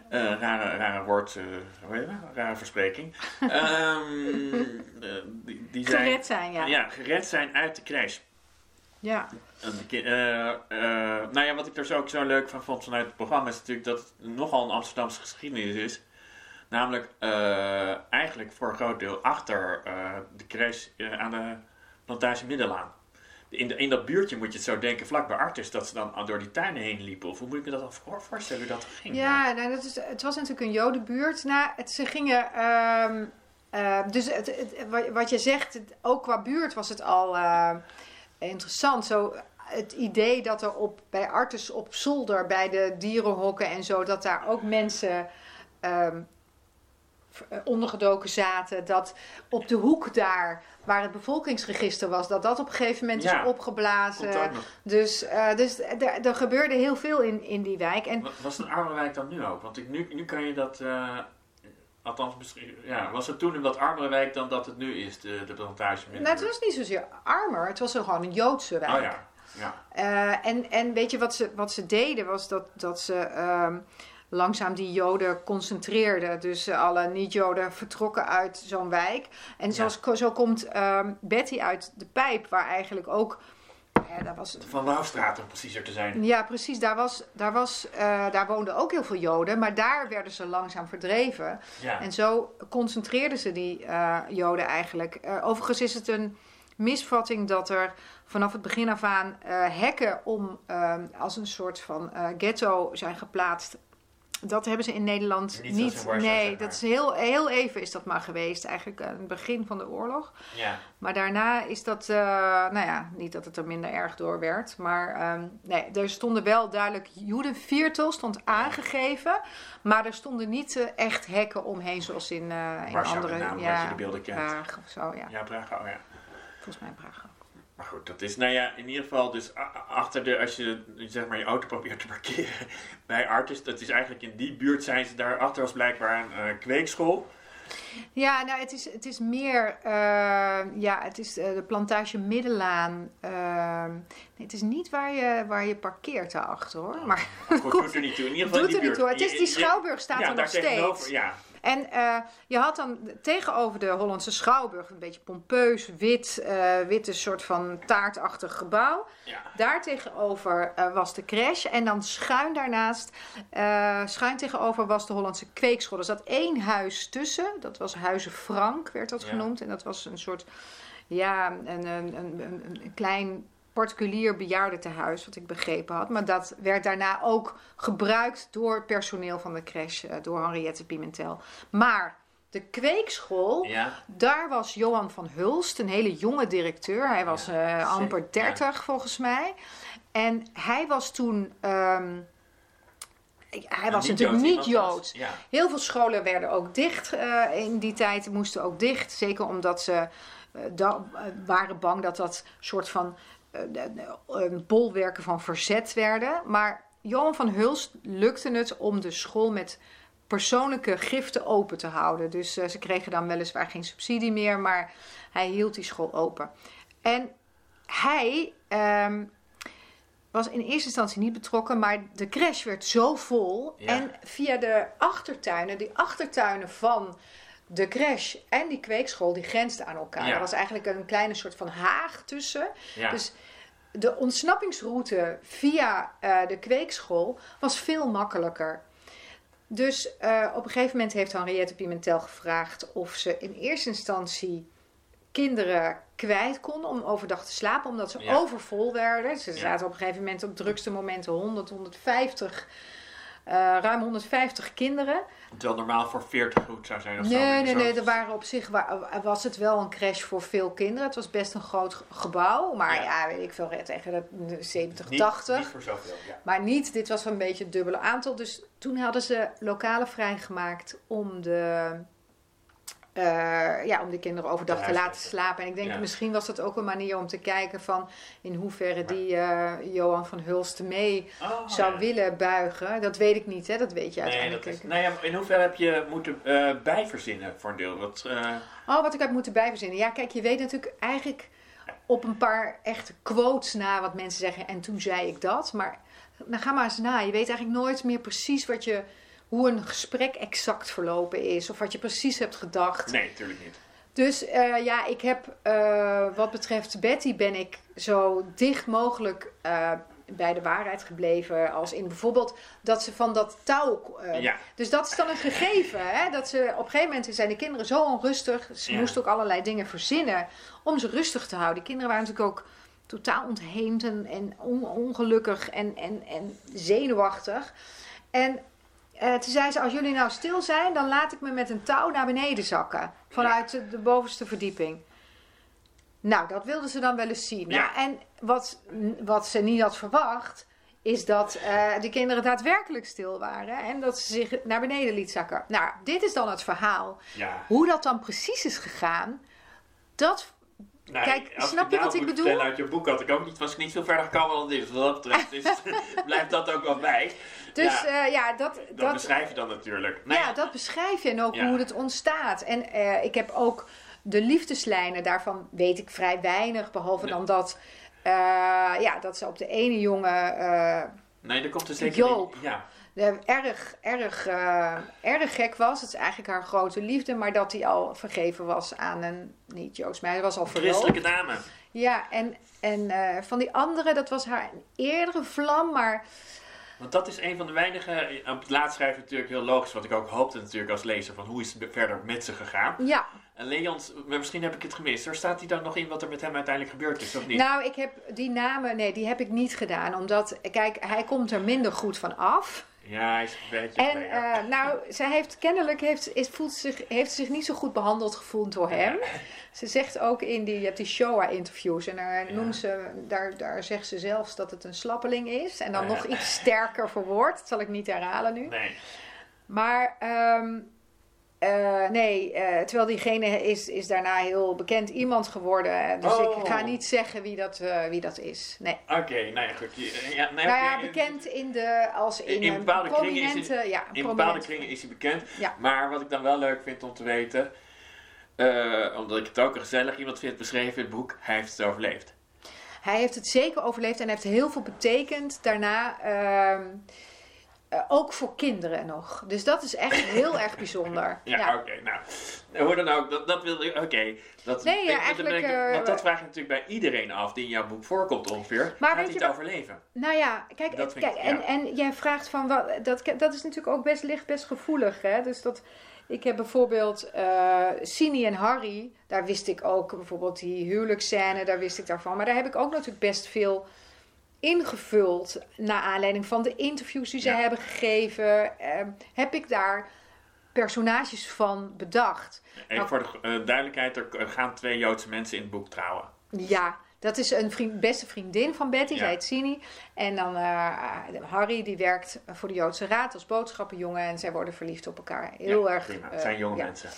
Speaker 1: Eh, rare, rare woord, hoe heet dat? Rare verspreking. Ehm, eh, die, die zijn,
Speaker 2: Gered zijn, ja.
Speaker 1: ja, gered zijn uit de crash.
Speaker 2: Ja.
Speaker 1: Eh, nou ja, wat ik er zo ook zo leuk van vond vanuit het programma is natuurlijk dat het nogal een Amsterdamse geschiedenis is. Namelijk eigenlijk voor een groot deel achter de crash aan de plantage Middelaan. In, de, in dat buurtje moet je het zo denken, vlak bij Artis, dat ze dan door die tuinen heen liepen. Of hoe moet ik me dat dan voor- voorstellen hoe dat ging?
Speaker 2: Ja, nou, dat is, het was natuurlijk een jodenbuurt. Nou, het, ze gingen... ehm, eh, dus het, het- wat- je zegt, het- ook qua buurt was het al eh, interessant. Zo, het idee dat er op, bij Artes op zolder, bij de dierenhokken en zo... dat daar ook mensen... ehm, eh, ondergedoken zaten. Dat op de hoek daar, waar het bevolkingsregister was, dat dat op een gegeven moment
Speaker 1: Ja,
Speaker 2: is opgeblazen. Dus, eh, dus er, er gebeurde heel veel in, in die wijk. En
Speaker 1: Wa- Was het een arme wijk dan nu ook? Want ik, nu, nu kan je dat... eh, Althans, misschien, ja, was het toen een wat armere wijk dan dat het nu is, de, de plantage?
Speaker 2: Nou, het was niet zozeer armer, het was gewoon een Joodse wijk.
Speaker 1: Oh ja, ja.
Speaker 2: Eh, en, en weet je wat ze, wat ze deden, was dat, dat ze ehm, langzaam die Joden concentreerden. Dus eh, alle niet-Joden vertrokken uit zo'n wijk. En zoals, zo komt ehm, Betty uit de pijp, waar eigenlijk ook. Ja, daar was,
Speaker 1: Van Wouwstraat om preciezer te zijn.
Speaker 2: ja, precies. Daar, was, daar, was, eh, daar woonden ook heel veel Joden, maar daar werden ze langzaam verdreven.
Speaker 1: Ja.
Speaker 2: En zo concentreerden ze die eh, Joden eigenlijk. Eh, overigens is het een misvatting dat er vanaf het begin af aan eh, hekken om eh, als een soort van eh, ghetto zijn geplaatst. Dat hebben ze in Nederland
Speaker 1: Niet
Speaker 2: niet. nee,
Speaker 1: zeg maar.
Speaker 2: dat is heel, heel even is dat maar geweest, eigenlijk aan het begin van de oorlog.
Speaker 1: ja.
Speaker 2: Maar daarna is dat, eh, nou ja, niet dat het er minder erg door werd. Maar ehm, nee, er stonden wel duidelijk Judenviertel stond aangegeven. Maar er stonden niet eh, echt hekken omheen zoals in, eh in
Speaker 1: Warschau
Speaker 2: andere...
Speaker 1: name, als je de beelden kent.
Speaker 2: Praag of zo, ja.
Speaker 1: Ja, Praag, oh ja.
Speaker 2: Volgens mij Praag.
Speaker 1: Maar goed, dat is, nou ja, in ieder geval dus achter de, als je zeg maar je auto probeert te parkeren bij Artis, dat is eigenlijk in die buurt zijn ze, daarachter was blijkbaar een eh, kweekschool.
Speaker 2: Ja, nou, het is, het is meer, eh, ja, het is eh, de plantage Middelaan. Ehm, nee, het is niet waar je, waar je parkeert daarachter hoor. Maar
Speaker 1: Maar goed, doet er niet toe. In ieder geval
Speaker 2: doet
Speaker 1: in
Speaker 2: er
Speaker 1: die
Speaker 2: niet toe. Het is, die schouwburg staat
Speaker 1: ja,
Speaker 2: er
Speaker 1: daar
Speaker 2: nog steeds.
Speaker 1: Ja,
Speaker 2: En eh, je had dan tegenover de Hollandse Schouwburg een beetje pompeus, wit, eh witte soort van taartachtig gebouw.
Speaker 1: ja.
Speaker 2: Daar tegenover eh, was de crash. En dan schuin daarnaast, schuin tegenover was de Hollandse kweekschool. Er zat één huis tussen. Dat was Huizen Frank, werd dat
Speaker 1: Ja.
Speaker 2: genoemd. En dat was een soort, ja, een, een, een, een klein particulier bejaardentehuis, wat ik begrepen had. Maar dat werd daarna ook gebruikt door personeel van de crash, eh, door Henriette Pimentel. Maar de kweekschool,
Speaker 1: ja.
Speaker 2: daar was Johan van Hulst, een hele jonge directeur. Hij was
Speaker 1: Ja,
Speaker 2: eh, amper
Speaker 1: zeker,
Speaker 2: 30 volgens mij. En hij was toen. ehm, hij was natuurlijk niet Joods.
Speaker 1: Ja,
Speaker 2: Heel veel scholen werden ook dicht eh, in die tijd, moesten ook dicht. Zeker omdat ze da- waren bang dat dat soort van bolwerken van verzet werden. Maar Johan van Hulst lukte het om de school met persoonlijke giften open te houden. Dus eh, ze kregen dan weliswaar geen subsidie meer, maar hij hield die school open. En hij ehm, was in eerste instantie niet betrokken, maar de crash werd zo vol.
Speaker 1: Ja.
Speaker 2: En via de achtertuinen, die achtertuinen van de crash en die kweekschool, die grensden aan elkaar.
Speaker 1: Ja.
Speaker 2: Er was eigenlijk een kleine soort van haag tussen.
Speaker 1: ja.
Speaker 2: Dus de ontsnappingsroute via eh, de kweekschool was veel makkelijker. Dus eh, op een gegeven moment heeft Henriette Pimentel gevraagd of ze in eerste instantie kinderen kwijt konden om overdag te slapen, omdat ze
Speaker 1: Ja.
Speaker 2: overvol werden. Ze
Speaker 1: Ja.
Speaker 2: zaten op een gegeven moment op drukste momenten 100, 150, eh, ruim 150 kinderen.
Speaker 1: Terwijl normaal voor 40 goed zou zijn of zo.
Speaker 2: Nee, nee,
Speaker 1: Zo-
Speaker 2: nee. Er waren op zich wa- was het wel een crash voor veel kinderen. Het was best een groot ge- gebouw. Maar
Speaker 1: Ja.
Speaker 2: ja, weet ik veel, tegen de 70,
Speaker 1: niet,
Speaker 2: 80.
Speaker 1: Niet voor zoveel, ja.
Speaker 2: Maar niet, dit was een beetje het dubbele aantal. Dus toen hadden ze lokalen vrijgemaakt om de, eh, ja, om de kinderen overdag
Speaker 1: Te
Speaker 2: te laten slapen. En ik denk,
Speaker 1: Ja.
Speaker 2: misschien was dat ook een manier om te kijken van in hoeverre die eh, Johan van Hulst mee
Speaker 1: Oh,
Speaker 2: zou
Speaker 1: ja.
Speaker 2: willen buigen. Dat weet ik niet, hè? dat weet je
Speaker 1: Nee,
Speaker 2: uiteindelijk.
Speaker 1: is, nou ja, in hoeverre heb je moeten eh, bijverzinnen voor een deel? Wat,
Speaker 2: Oh, wat ik heb moeten bijverzinnen. Ja, kijk, je weet natuurlijk eigenlijk op een paar echte quotes na wat mensen zeggen. En toen zei ik dat. Maar dan ga maar eens na. Je weet eigenlijk nooit meer precies wat je, hoe een gesprek exact verlopen is. Of wat je precies hebt gedacht.
Speaker 1: nee, natuurlijk niet.
Speaker 2: Dus eh, ja, ik heb eh, wat betreft Betty ben ik zo dicht mogelijk eh, bij de waarheid gebleven. Als in bijvoorbeeld dat ze van dat touw.
Speaker 1: ja,
Speaker 2: dus dat is dan een gegeven. Hè? Dat ze, op een gegeven moment zijn de kinderen zo onrustig. Ze
Speaker 1: Ja.
Speaker 2: moesten ook allerlei dingen verzinnen om ze rustig te houden. Die kinderen waren natuurlijk ook totaal ontheemd en, en on- ongelukkig en, en, en zenuwachtig. En eh, toen zei ze, als jullie nou stil zijn, dan laat ik me met een touw naar beneden zakken. Vanuit de, de bovenste verdieping. Nou, dat wilden ze dan wel eens zien.
Speaker 1: Ja.
Speaker 2: Nou, en wat, wat ze niet had verwacht, is dat eh, de kinderen daadwerkelijk stil waren. En dat ze zich naar beneden liet zakken. Nou, dit is dan het verhaal.
Speaker 1: ja.
Speaker 2: Hoe dat dan precies is gegaan, dat Kijk, snap je wat ik bedoel?
Speaker 1: uit je boek had ik ook niet, was ik niet veel verder gekomen dan dit. Wat dat betreft blijft dat ook wel bij.
Speaker 2: Dus
Speaker 1: ja,
Speaker 2: ja, ja dat,
Speaker 1: dat,
Speaker 2: dat,
Speaker 1: beschrijf je dan natuurlijk. Nou
Speaker 2: ja, dat beschrijf je en ook
Speaker 1: Ja.
Speaker 2: hoe het ontstaat. En eh, ik heb ook de liefdeslijnen, daarvan weet ik vrij weinig. Behalve
Speaker 1: Nee.
Speaker 2: dan dat, eh, ja, dat ze op de ene jongen eh,
Speaker 1: Nee, er komt er zeker
Speaker 2: Joop.
Speaker 1: niet- Ja,
Speaker 2: eh, erg, erg, eh, erg gek was. Het is eigenlijk haar grote liefde, maar dat hij al vergeven was aan een niet-Joods meisje. Was al verloofd.
Speaker 1: christelijke dame.
Speaker 2: Ja, en, en eh, van die andere, dat was haar eerdere vlam, maar
Speaker 1: Want dat is een van de weinige. Op het laatst schrijf je natuurlijk heel logisch, wat ik ook hoopte natuurlijk als lezer, van hoe is het verder met ze gegaan.
Speaker 2: ja.
Speaker 1: En Leons, maar misschien heb ik het gemist. Er staat hij dan nog in wat er met hem uiteindelijk gebeurd is, of niet?
Speaker 2: Nou, ik heb die namen, nee, die heb ik niet gedaan. Omdat, kijk, hij komt er minder goed van af.
Speaker 1: Ja, hij is een beetje.
Speaker 2: En eh, nou, zij heeft kennelijk heeft, is, voelt zich, heeft zich niet zo goed behandeld gevoeld door hem. Ze zegt ook in die, je hebt die Shoah-interviews en daar,
Speaker 1: Ja.
Speaker 2: noemt ze, daar, daar zegt ze zelfs dat het een slappeling is. En dan
Speaker 1: Ja.
Speaker 2: nog iets sterker verwoord. Dat zal ik niet herhalen nu.
Speaker 1: Nee.
Speaker 2: Maar ehm, eh, nee, eh, terwijl diegene is, is daarna heel bekend iemand geworden. Dus
Speaker 1: Oh.
Speaker 2: ik ga niet zeggen wie dat, eh, wie dat is. Nee.
Speaker 1: Oké, nou ja, goed. Ja, nee,
Speaker 2: Nou ja,
Speaker 1: oké.
Speaker 2: bekend in de, als in,
Speaker 1: In bepaalde kringen is
Speaker 2: prominente... ja,
Speaker 1: In bepaalde kringen is hij bekend.
Speaker 2: Ja.
Speaker 1: Maar wat ik dan wel leuk vind om te weten, omdat ik het ook een gezellig iemand vind beschreven in het boek, hij heeft het overleefd.
Speaker 2: Hij heeft het zeker overleefd en heeft heel veel betekend daarna. Eh, ook voor kinderen nog. Dus dat is echt heel erg bijzonder.
Speaker 1: Ja, oké. nou, hoe dan ook, dat, dat wil ik. Oké. dat,
Speaker 2: Nee, ja,
Speaker 1: ik-
Speaker 2: eigenlijk,
Speaker 1: ik-
Speaker 2: eh,
Speaker 1: want dat vraag je natuurlijk bij iedereen af die in jouw boek voorkomt ongeveer.
Speaker 2: Maar
Speaker 1: Gaat hij het overleven?
Speaker 2: Nou ja, kijk,
Speaker 1: Dat
Speaker 2: kijk
Speaker 1: ik-
Speaker 2: en,
Speaker 1: ja.
Speaker 2: en jij vraagt van wat. Dat, dat is natuurlijk ook best ligt best gevoelig. Hè? Dus dat. Ik heb bijvoorbeeld Sini en Harry. Daar wist ik ook bijvoorbeeld die huwelijksscène. Daar wist ik daarvan. Maar daar heb ik ook natuurlijk best veel ingevuld. Naar aanleiding van de interviews die ze
Speaker 1: Ja.
Speaker 2: hebben gegeven. eh, heb ik daar personages van bedacht.
Speaker 1: Even
Speaker 2: Nou-
Speaker 1: voor de eh, duidelijkheid, er gaan twee Joodse mensen in het boek trouwen.
Speaker 2: Ja, dat is een vriend, beste vriendin van Betty,
Speaker 1: Ja.
Speaker 2: zij heet Sini. En dan eh, Harry, die werkt voor de Joodse Raad als boodschappenjongen. En zij worden verliefd op elkaar. Heel
Speaker 1: Ja,
Speaker 2: erg.
Speaker 1: Prima,
Speaker 2: eh,
Speaker 1: het zijn jonge
Speaker 2: ja.
Speaker 1: mensen.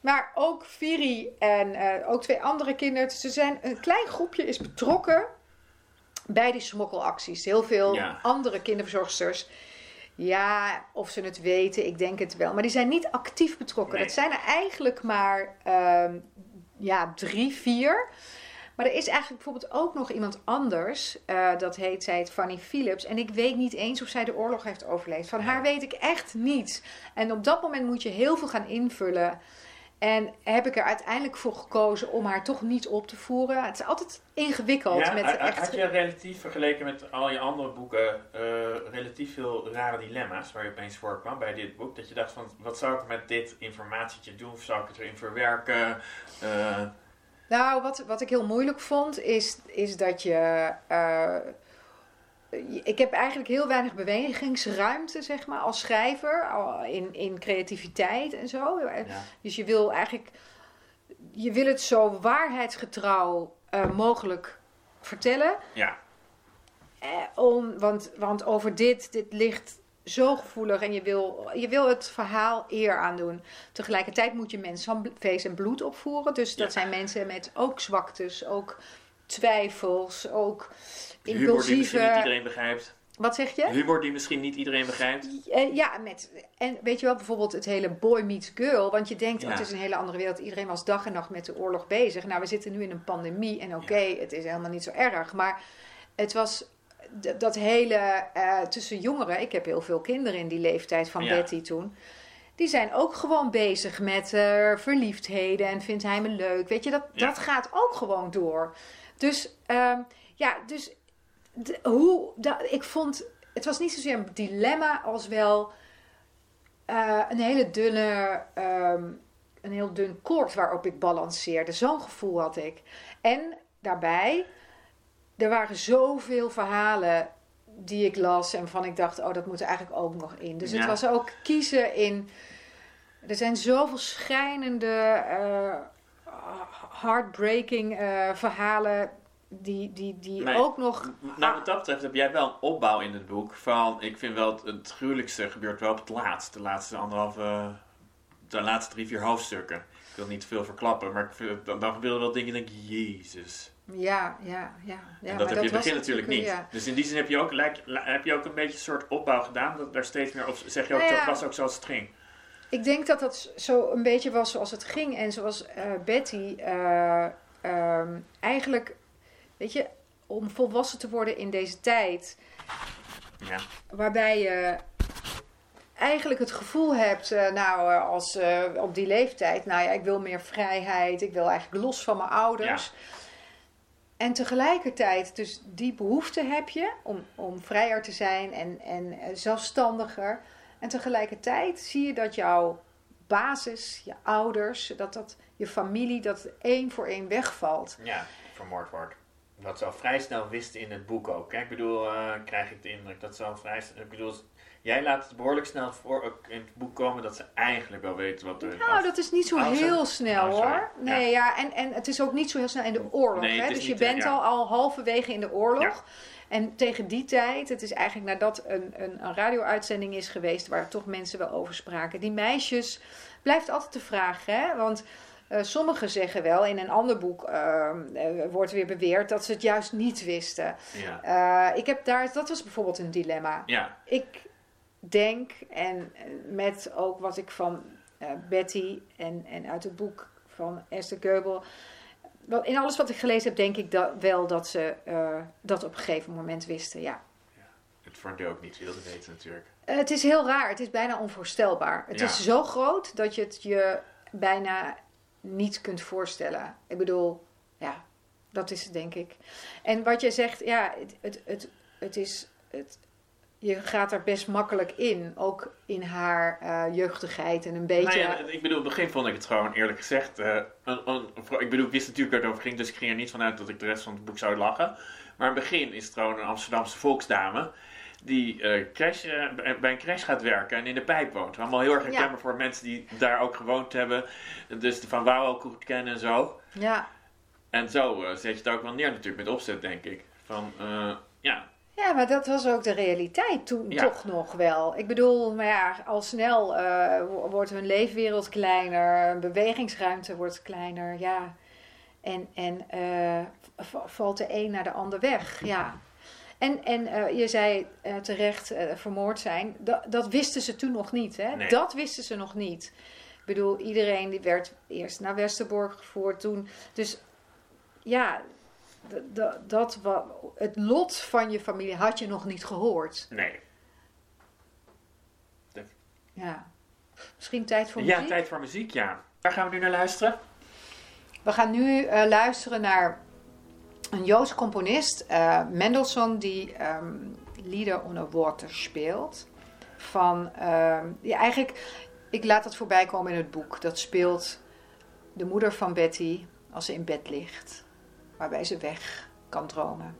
Speaker 2: Maar ook Viri en ook twee andere kinderen. Dus er zijn, een klein groepje is betrokken bij die smokkelacties. Heel veel
Speaker 1: Ja.
Speaker 2: andere kinderverzorgsters. Ja, of ze het weten, ik denk het wel. Maar die zijn niet actief betrokken.
Speaker 1: Nee.
Speaker 2: Dat zijn er eigenlijk maar ehm, ja, drie, vier. Maar er is eigenlijk bijvoorbeeld ook nog iemand anders. eh, dat heet, zij heet Fanny Philips. En ik weet niet eens of zij de oorlog heeft overleefd. Van haar weet ik echt niets. En op dat moment moet je heel veel gaan invullen. En heb ik er uiteindelijk voor gekozen om haar toch niet op te voeren. Het is altijd ingewikkeld.
Speaker 1: Ja,
Speaker 2: met
Speaker 1: had-
Speaker 2: echt...
Speaker 1: had je relatief vergeleken met al je andere boeken eh, relatief veel rare dilemma's waar je opeens voor kwam bij dit boek? Dat je dacht van, wat zou ik met dit informatietje doen? Of zou ik het erin verwerken? Eh,
Speaker 2: Nou, wat, wat ik heel moeilijk vond, is, is dat je. eh, ik heb eigenlijk heel weinig bewegingsruimte, zeg maar, als schrijver. In, in creativiteit en zo.
Speaker 1: ja.
Speaker 2: Dus je wil eigenlijk. Je wil het zo waarheidsgetrouw eh, mogelijk vertellen.
Speaker 1: ja,
Speaker 2: Eh, om, want, want over dit, dit ligt zo gevoelig en je wil, je wil het verhaal eer aandoen. Tegelijkertijd moet je mensen van vlees en bloed opvoeren. Dus dat
Speaker 1: Ja.
Speaker 2: zijn mensen met ook zwaktes, ook twijfels, ook
Speaker 1: humor die misschien niet
Speaker 2: impulsieve...
Speaker 1: iedereen begrijpt.
Speaker 2: Wat zeg je?
Speaker 1: Humor die misschien niet iedereen begrijpt.
Speaker 2: Eh, ja, met, en weet je wel, bijvoorbeeld het hele boy meets girl. Want je denkt,
Speaker 1: Ja.
Speaker 2: oh, het is een hele andere wereld. Iedereen was dag en nacht met de oorlog bezig. Nou, we zitten nu in een pandemie. En oké, het is helemaal niet zo erg. Maar het was dat hele eh, tussen jongeren. Ik heb heel veel kinderen in die leeftijd van
Speaker 1: Ja.
Speaker 2: Betty toen. Die zijn ook gewoon bezig met eh, verliefdheden. En vindt hij me leuk. Weet je, dat, dat gaat ook gewoon door. Dus ehm, ja, dus de- hoe, dat, ik vond, het was niet zozeer een dilemma als wel eh, een hele dunne, ehm, een heel dun koord waarop ik balanceerde. Zo'n gevoel had ik. En daarbij, er waren zoveel verhalen die ik las en waarvan ik dacht, oh, dat moet er eigenlijk ook nog in. Dus het was ook kiezen in. Er zijn zoveel schrijnende, eh, heartbreaking eh, verhalen die, die, die ook nog.
Speaker 1: Nou, wat dat betreft heb jij wel een opbouw in het boek van, ik vind wel het, het gruwelijkste gebeurt wel op het laatst. De laatste anderhalve, de laatste drie, vier hoofdstukken. Ik wil niet te veel verklappen, maar ik vind, dan, dan gebeuren wel dingen en denk ik, jezus.
Speaker 2: Ja, ja, ja. ja
Speaker 1: en dat heb je in het begin natuurlijk niet.
Speaker 2: ja.
Speaker 1: Dus in die zin heb je ook, lijk- heb je ook een beetje een soort opbouw gedaan, dat daar steeds meer, of zeg je ook,
Speaker 2: Nou ja.
Speaker 1: dat was ook zoals het ging.
Speaker 2: Ik denk dat dat zo een beetje was zoals het ging. En zoals eh, Betty eh, ehm, eigenlijk, weet je, om volwassen te worden in deze tijd,
Speaker 1: Ja.
Speaker 2: waarbij je eigenlijk het gevoel hebt, eh, nou, eh, als eh, op die leeftijd, nou ja, ik wil meer vrijheid, ik wil eigenlijk los van mijn ouders. En tegelijkertijd, dus die behoefte heb je om, om vrijer te zijn en, en zelfstandiger. En tegelijkertijd zie je dat jouw basis, je ouders, dat dat je familie, dat één voor één wegvalt.
Speaker 1: Ja, vermoord wordt. Dat ze al vrij snel wisten in het boek ook. hè. Ik bedoel, eh, krijg ik de indruk dat ze al vrij snel... Ik bedoel, jij laat het behoorlijk snel voor in het boek komen dat ze eigenlijk wel weten wat er
Speaker 2: Nou, dat is niet zo
Speaker 1: Oh,
Speaker 2: heel snel
Speaker 1: Oh,
Speaker 2: hoor. Nee, ja. en, en het is ook niet zo heel snel in de oorlog.
Speaker 1: Nee,
Speaker 2: hè?
Speaker 1: is
Speaker 2: Dus je
Speaker 1: eh,
Speaker 2: bent
Speaker 1: ja.
Speaker 2: al, al halverwege in de oorlog.
Speaker 1: Ja.
Speaker 2: En tegen die tijd, het is eigenlijk nadat een, een, een radio-uitzending is geweest waar toch mensen wel over spraken. Die meisjes, blijft altijd de vraag, hè? Want eh, sommigen zeggen wel, in een ander boek ehm, eh, wordt weer beweerd dat ze het juist niet wisten.
Speaker 1: Ja.
Speaker 2: Eh, ik heb daar, dat was bijvoorbeeld een dilemma
Speaker 1: ja,
Speaker 2: ik denk, en met ook wat ik van Betty en, en uit het boek van Esther Geubel. wel, In alles wat ik gelezen heb, denk ik dat, wel dat ze dat op een gegeven moment wisten. Ja.
Speaker 1: het voor een deel ook niet wilde weten natuurlijk.
Speaker 2: Het is heel raar, het is bijna onvoorstelbaar. Het
Speaker 1: Ja.
Speaker 2: is zo groot dat je het je bijna niet kunt voorstellen. Ik bedoel, ja, dat is het denk ik. En wat jij zegt, ja, het, het, het, het is. Het, je gaat er best makkelijk in, ook in haar eh, jeugdigheid en een beetje.
Speaker 1: Nou ja, ik bedoel, in het begin vond ik het gewoon eerlijk gezegd. eh, een, een, ik bedoel, ik wist natuurlijk waar het over ging, dus ik ging er niet vanuit dat ik de rest van het boek zou lachen. Maar in het begin is het gewoon een Amsterdamse volksdame. Die eh, crash, eh, bij- een crash gaat werken en in de pijp woont. Allemaal heel erg herkenbaar voor mensen die daar ook gewoond hebben. Dus de Van Wouw ook goed kennen en zo.
Speaker 2: ja.
Speaker 1: En zo eh, zet je het ook wel neer natuurlijk met opzet, denk ik. Van, ja,
Speaker 2: Ja, maar dat was ook de realiteit toen
Speaker 1: Ja.
Speaker 2: toch nog wel. Ik bedoel, maar ja, al snel wo- wordt hun leefwereld kleiner, hun bewegingsruimte wordt kleiner, ja. En, en valt de een naar de ander weg, ja. En, en eh, je zei eh, terecht eh, vermoord zijn, dat, dat wisten ze toen nog niet, hè?
Speaker 1: Nee.
Speaker 2: Dat wisten ze nog niet. Ik bedoel, iedereen die werd eerst naar Westerbork gevoerd toen. Dus ja, dat het lot van je familie had je nog niet gehoord.
Speaker 1: nee.
Speaker 2: Ja. Misschien tijd voor
Speaker 1: Ja,
Speaker 2: muziek?
Speaker 1: tijd voor muziek, ja. Waar gaan we nu naar luisteren?
Speaker 2: We gaan nu luisteren naar een Joods componist, eh, Mendelssohn, die ehm Lieder on a Water speelt. Van, ja, eigenlijk, ik laat dat voorbij komen in het boek. Dat speelt de moeder van Betty als ze in bed ligt, waarbij ze weg kan dromen.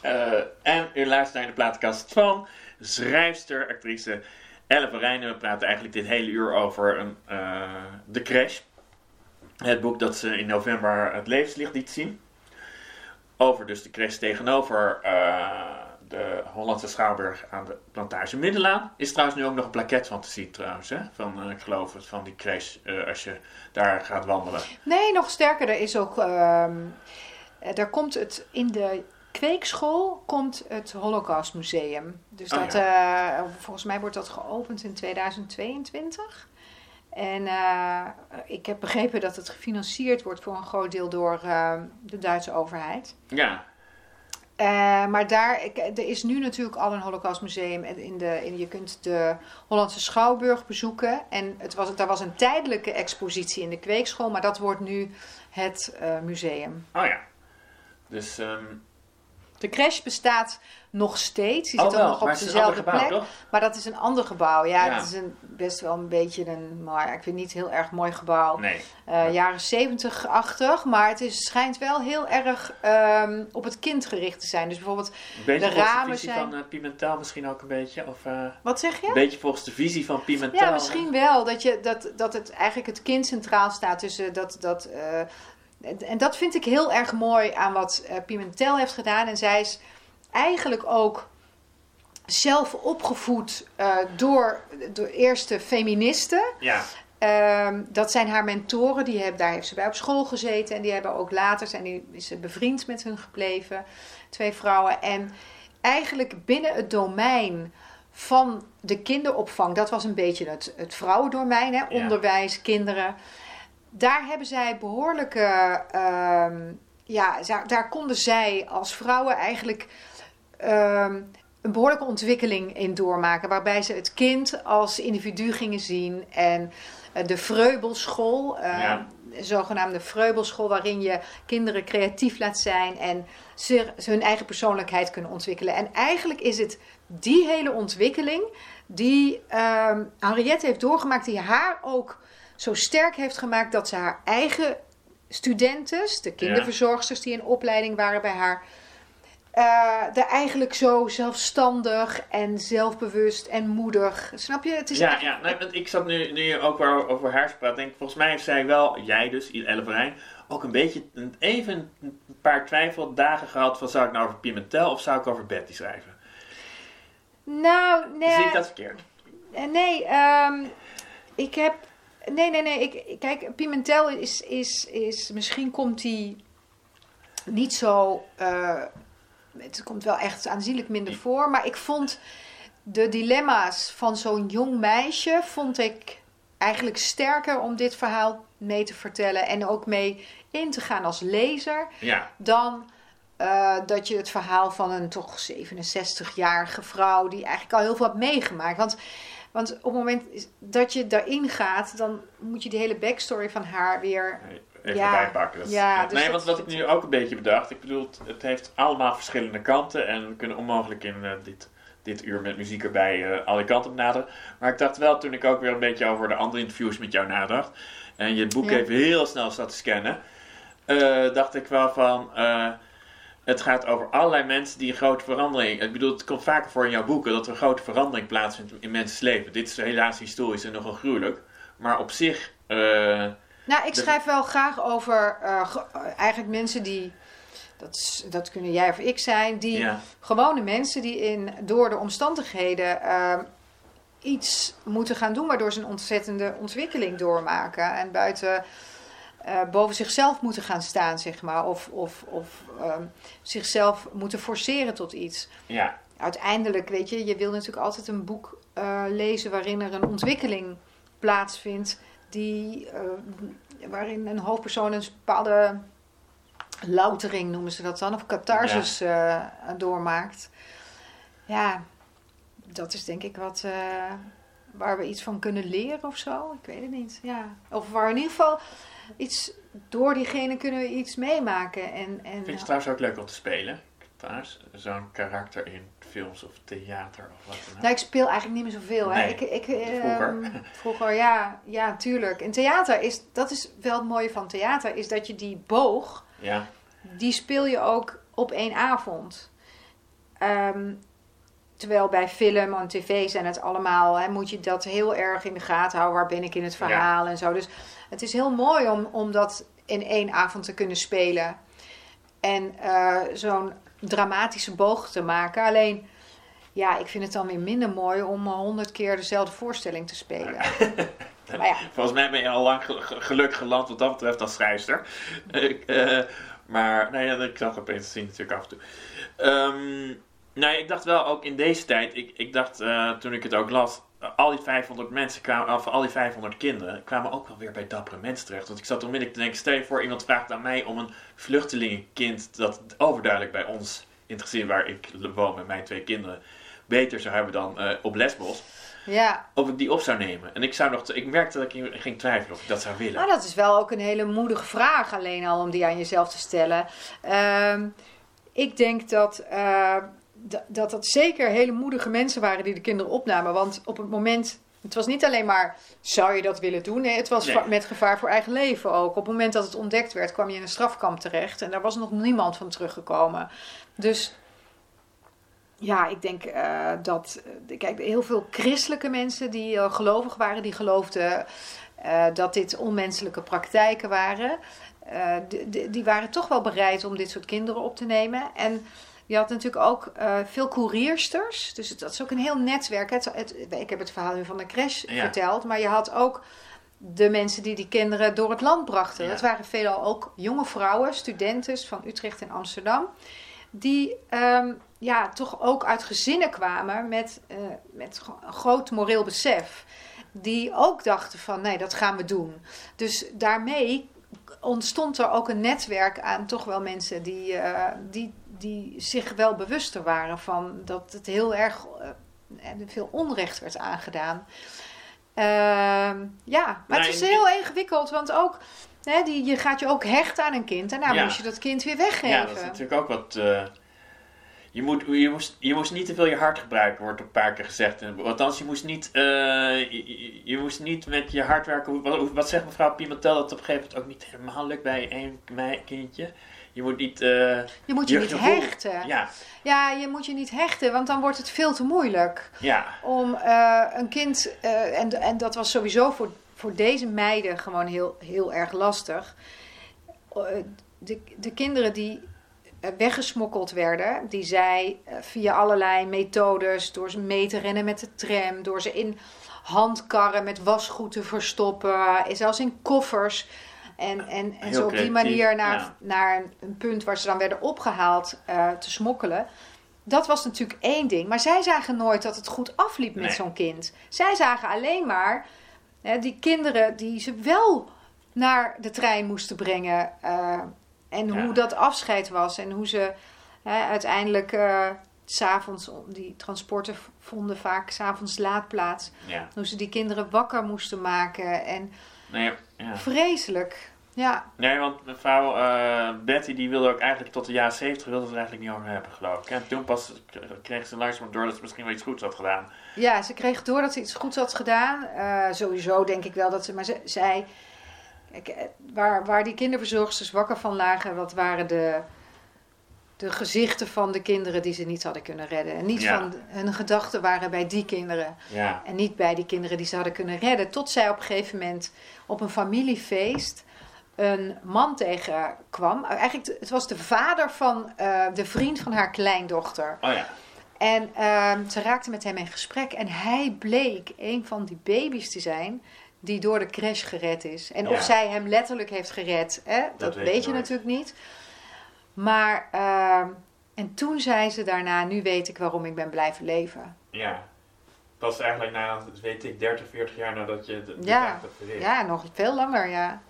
Speaker 1: Eh, en u luistert naar de platenkast van schrijfster, actrice Elle Verijn. En we praten eigenlijk dit hele uur over een, eh, De Crash. Het boek dat ze in november het levenslicht liet zien. Over dus de crash tegenover eh, de Hollandse Schouwburg aan de plantage Middelaan. Is trouwens nu ook nog een plaket van te zien trouwens. Hè? Van, ik geloof het, van die crash als je daar gaat wandelen.
Speaker 2: Nee, nog sterker, er is ook. ehm daar komt het in de kweekschool komt het Holocaustmuseum. Dus
Speaker 1: Oh,
Speaker 2: dat, eh, volgens mij wordt dat geopend in 2022. En eh, ik heb begrepen dat het gefinancierd wordt voor een groot deel door eh, de Duitse overheid.
Speaker 1: Ja,
Speaker 2: maar daar, ik, er is nu natuurlijk al een Holocaustmuseum. En in de, in, je kunt de Hollandse Schouwburg bezoeken. En het was, daar was een tijdelijke expositie in de kweekschool, maar dat wordt nu het museum.
Speaker 1: oh ja. Dus, ehm
Speaker 2: De crash bestaat nog steeds. Die
Speaker 1: oh
Speaker 2: zit ook
Speaker 1: wel,
Speaker 2: nog op
Speaker 1: het
Speaker 2: dezelfde
Speaker 1: gebouw,
Speaker 2: plek.
Speaker 1: toch?
Speaker 2: Maar dat is een ander gebouw. Ja,
Speaker 1: Ja.
Speaker 2: het is een, best wel een beetje een, maar ik vind niet heel erg mooi gebouw.
Speaker 1: Nee.
Speaker 2: Eh, jaren 70-achtig, maar het is, schijnt wel heel erg ehm, op het kind gericht te zijn. Dus bijvoorbeeld,
Speaker 1: beetje
Speaker 2: De ramen
Speaker 1: de visie
Speaker 2: zijn-
Speaker 1: van eh, Pimentel misschien ook een beetje? Of, eh,
Speaker 2: wat zeg je?
Speaker 1: Een beetje volgens de visie van Pimentel.
Speaker 2: Ja, misschien wel. Dat, je, dat, dat het eigenlijk het kind centraal staat. Dus eh, dat, dat, en, dat vind ik heel erg mooi aan wat eh, Pimentel heeft gedaan. En zij is eigenlijk ook zelf opgevoed eh, door, door eerste feministen.
Speaker 1: Ja,
Speaker 2: Ehm, dat zijn haar mentoren, die hebben, daar heeft ze bij op school gezeten. En die hebben ook later, zijn die, is ze bevriend met hun gebleven. Twee vrouwen. En eigenlijk binnen het domein van de kinderopvang, dat was een beetje het, het vrouwendomein, hè? onderwijs, kinderen. Daar hebben zij behoorlijke, ehm, ja, daar, konden zij als vrouwen eigenlijk ehm, een behoorlijke ontwikkeling in doormaken. Waarbij ze het kind als individu gingen zien. En eh, de Vreubelschool, eh,
Speaker 1: Ja.
Speaker 2: een zogenaamde Vreubelschool, waarin je kinderen creatief laat zijn en ze, ze hun eigen persoonlijkheid kunnen ontwikkelen. En eigenlijk is het die hele ontwikkeling die ehm Henriette heeft doorgemaakt, die haar ook zo sterk heeft gemaakt dat ze haar eigen studenten, de kinderverzorgsters die in opleiding waren bij haar, eh er eigenlijk zo zelfstandig en zelfbewust en moedig. Snap je? Het is
Speaker 1: ja,
Speaker 2: echt-
Speaker 1: ja nee, want ik zat nu, nu ook wel over haar praat, denk volgens mij heeft zij wel, jij dus, Elle Verijn, ook een beetje, even een paar twijfeldagen gehad van zou ik nou over Pimentel of zou ik over Betty schrijven?
Speaker 2: Nou, nee.
Speaker 1: Zie ik dat verkeerd?
Speaker 2: Eh, Nee, ehm, ik heb. Nee, nee, nee. Ik, kijk, Pimentel is, is, is. Misschien komt hij niet zo. eh, het komt wel echt aanzienlijk minder voor. Maar ik vond de dilemma's van zo'n jong meisje. vond ik eigenlijk sterker om dit verhaal mee te vertellen. En ook mee in te gaan als lezer
Speaker 1: Ja,
Speaker 2: dan eh, dat je het verhaal van een toch 67-jarige vrouw die eigenlijk al heel veel hebt meegemaakt. Want, want op het moment is- dat je daarin gaat, dan moet je die hele backstory van haar weer.
Speaker 1: even
Speaker 2: Ja,
Speaker 1: bijpakken. Dat
Speaker 2: ja, dus
Speaker 1: nee,
Speaker 2: dat-
Speaker 1: want wat ik nu ook een beetje bedacht, ik bedoel, het, heeft allemaal verschillende kanten en we kunnen onmogelijk in eh, dit, dit uur met muziek erbij eh, alle kanten benaderen. Maar ik dacht wel, toen ik ook weer een beetje over de andere interviews met jou nadacht en je het boek
Speaker 2: Ja.
Speaker 1: even heel snel zat te scannen, eh, dacht ik wel van, eh, het gaat over allerlei mensen die een grote verandering, ik bedoel, het komt vaker voor in jouw boeken dat er een grote verandering plaatsvindt in mensen's leven. Dit is helaas historisch en nogal gruwelijk, maar op zich... eh,
Speaker 2: Nou, ik schrijf wel graag over eh, eh, eigenlijk mensen die. Dat, dat kunnen jij of ik zijn, die
Speaker 1: ja.
Speaker 2: gewone mensen die in, door de omstandigheden ehm, iets moeten gaan doen, waardoor ze een ontzettende ontwikkeling doormaken. En buiten, eh, boven zichzelf moeten gaan staan, zeg maar. Of, of, of ehm, zichzelf moeten forceren tot iets.
Speaker 1: Ja,
Speaker 2: Uiteindelijk, weet je, je wil natuurlijk altijd een boek eh, lezen waarin er een ontwikkeling plaatsvindt. Die, eh, waarin een hoofdpersoon een bepaalde loutering noemen ze dat dan, of catharsis eh, doormaakt. Ja, dat is denk ik wat waar we iets van kunnen leren of zo. Ik weet het niet. Ja. Of waar in ieder geval iets door diegene kunnen we iets meemaken. En, en,
Speaker 1: Vind je het trouwens ook leuk om te spelen? Zo'n karakter in films of theater of wat dan ook.
Speaker 2: Nou, ik speel eigenlijk niet meer zoveel. Hè.
Speaker 1: Nee,
Speaker 2: Ik, ik, eh,
Speaker 1: vroeger.
Speaker 2: vroeger, ja, ja, tuurlijk. In theater is, dat is wel het mooie van theater, is dat je die boog,
Speaker 1: Ja,
Speaker 2: die speel je ook op één avond. ehm, terwijl bij film en tv zijn het allemaal, hè, moet je dat heel erg in de gaten houden. Waar ben ik in het verhaal en zo. Dus het is heel mooi om, om dat in één avond te kunnen spelen. En eh, zo'n dramatische boog te maken. Alleen, ja, ik vind het dan weer minder mooi om honderd keer dezelfde voorstelling te spelen. Maar ja.
Speaker 1: Volgens mij ben je al lang ge- ge- gelukkig geland wat dat betreft als schrijfster. Eh, maar, nee, ja, ik zag opeens zien natuurlijk af en toe. Ehm, nou, ik dacht wel ook in deze tijd, ik, ik dacht eh, toen ik het ook las, eh, al die 500 mensen kwamen, of al die 500 kinderen kwamen ook wel weer bij dappere mensen terecht. Want ik zat onmiddellijk te denken, stel je voor iemand vraagt aan mij om een vluchtelingenkind dat overduidelijk bij ons interesseert, waar ik woon met mijn twee kinderen, beter zou hebben dan eh, op Lesbos
Speaker 2: ja.
Speaker 1: of ik die op zou nemen. En ik zou nog, ik merkte dat ik ging twijfelen of ik dat zou willen.
Speaker 2: Maar dat is wel ook een hele moedige vraag, alleen al om die aan jezelf te stellen. Ehm, ik denk dat, dat dat zeker hele moedige mensen waren die de kinderen opnamen. Want op het moment, het was niet alleen maar, zou je dat willen doen? Nee, het was
Speaker 1: Nee.
Speaker 2: met gevaar voor eigen leven ook. Op het moment dat het ontdekt werd, kwam je in een strafkamp terecht. En daar was nog niemand van teruggekomen. Dus ja, ik denk eh, dat, eh, kijk, heel veel christelijke mensen die eh, gelovig waren, die geloofden dat dit onmenselijke praktijken waren. die waren toch wel bereid om dit soort kinderen op te nemen. En je had natuurlijk ook eh, veel koeriersters. Dus het, dat is ook een heel netwerk. Het, het- ik heb het verhaal nu van de crash
Speaker 1: Ja.
Speaker 2: verteld. Maar je had ook de mensen die die kinderen door het land brachten.
Speaker 1: Ja.
Speaker 2: Dat waren veelal ook jonge vrouwen, studenten van Utrecht en Amsterdam. Die ehm, ja, toch ook uit gezinnen kwamen met, eh, met een groot moreel besef. Die ook dachten van nee, dat gaan we doen. Dus daarmee ontstond er ook een netwerk aan toch wel mensen die, eh, die, die zich wel bewuster waren van dat het heel erg eh, en veel onrecht werd aangedaan. Ehm, ja, maar het is heel ingewikkeld, want ook hè, die, je gaat je ook hechten aan een kind en nou
Speaker 1: Ja.
Speaker 2: moest je dat kind weer weggeven.
Speaker 1: Ja, dat is natuurlijk ook wat. eh, je, moet, je, moest, je moest niet te veel je hart gebruiken, wordt een paar keer gezegd. Althans, je moest niet, eh, je, moest niet met je hart werken. Wat, wat zegt mevrouw Pimentel dat op een gegeven moment ook niet helemaal lukt bij één kindje? Je moet niet. eh,
Speaker 2: Je moet je,
Speaker 1: je
Speaker 2: niet hechten.
Speaker 1: ja,
Speaker 2: Ja, je moet je niet hechten, want dan wordt het veel te moeilijk.
Speaker 1: ja,
Speaker 2: om eh, een kind, eh, en, en dat was sowieso voor, voor deze meiden gewoon heel, heel erg lastig. De, de kinderen die weggesmokkeld werden, die zij via allerlei methodes, door ze mee te rennen met de tram, door ze in handkarren met wasgoed te verstoppen, en zelfs in koffers. En, en, en zo op die manier naar,
Speaker 1: ja.
Speaker 2: naar een, een punt waar ze dan werden opgehaald eh, te smokkelen. Dat was natuurlijk één ding. Maar zij zagen nooit dat het goed afliep met
Speaker 1: Nee.
Speaker 2: zo'n kind. Zij zagen alleen maar hè, die kinderen die ze wel naar de trein moesten brengen. eh, en
Speaker 1: Ja.
Speaker 2: hoe dat afscheid was. En hoe ze hè, uiteindelijk s s'avonds, die transporten vonden vaak s'avonds laat plaats.
Speaker 1: ja.
Speaker 2: Hoe ze die kinderen wakker moesten maken. En
Speaker 1: Nee, ja.
Speaker 2: vreselijk. Ja,
Speaker 1: nee, want mevrouw eh, Betty die wilde ook eigenlijk tot de jaren 70 wilde ze eigenlijk niet over hebben, geloof ik. En toen pas kreeg ze langzaam door dat ze misschien wel iets goeds had gedaan.
Speaker 2: Ja, ze kreeg door dat ze iets goeds had gedaan. Eh, sowieso denk ik wel dat ze. Maar ze, zij. Kijk, eh, waar, waar die kinderverzorgsters wakker van lagen, dat waren de, de gezichten van de kinderen die ze niet hadden kunnen redden. En niet
Speaker 1: Ja.
Speaker 2: van hun gedachten waren bij die kinderen.
Speaker 1: Ja,
Speaker 2: En niet bij die kinderen die ze hadden kunnen redden. Tot zij op een gegeven moment op een familiefeest een man tegenkwam. Eigenlijk, het was de vader van eh, de vriend van haar kleindochter.
Speaker 1: oh ja.
Speaker 2: En ehm, ze raakte met hem in gesprek en hij bleek een van die baby's te zijn die door de crash gered is. En
Speaker 1: Ja.
Speaker 2: of zij hem letterlijk heeft gered, hè, dat,
Speaker 1: weet
Speaker 2: weet,
Speaker 1: je
Speaker 2: je
Speaker 1: nooit.
Speaker 2: natuurlijk niet. Maar, ehm, en toen zei ze daarna, nu weet ik waarom ik ben blijven leven.
Speaker 1: Ja. Pas eigenlijk na, weet ik, 30, 40 jaar nadat je de, de
Speaker 2: Ja.
Speaker 1: hebt.
Speaker 2: Ja, nog veel langer, ja.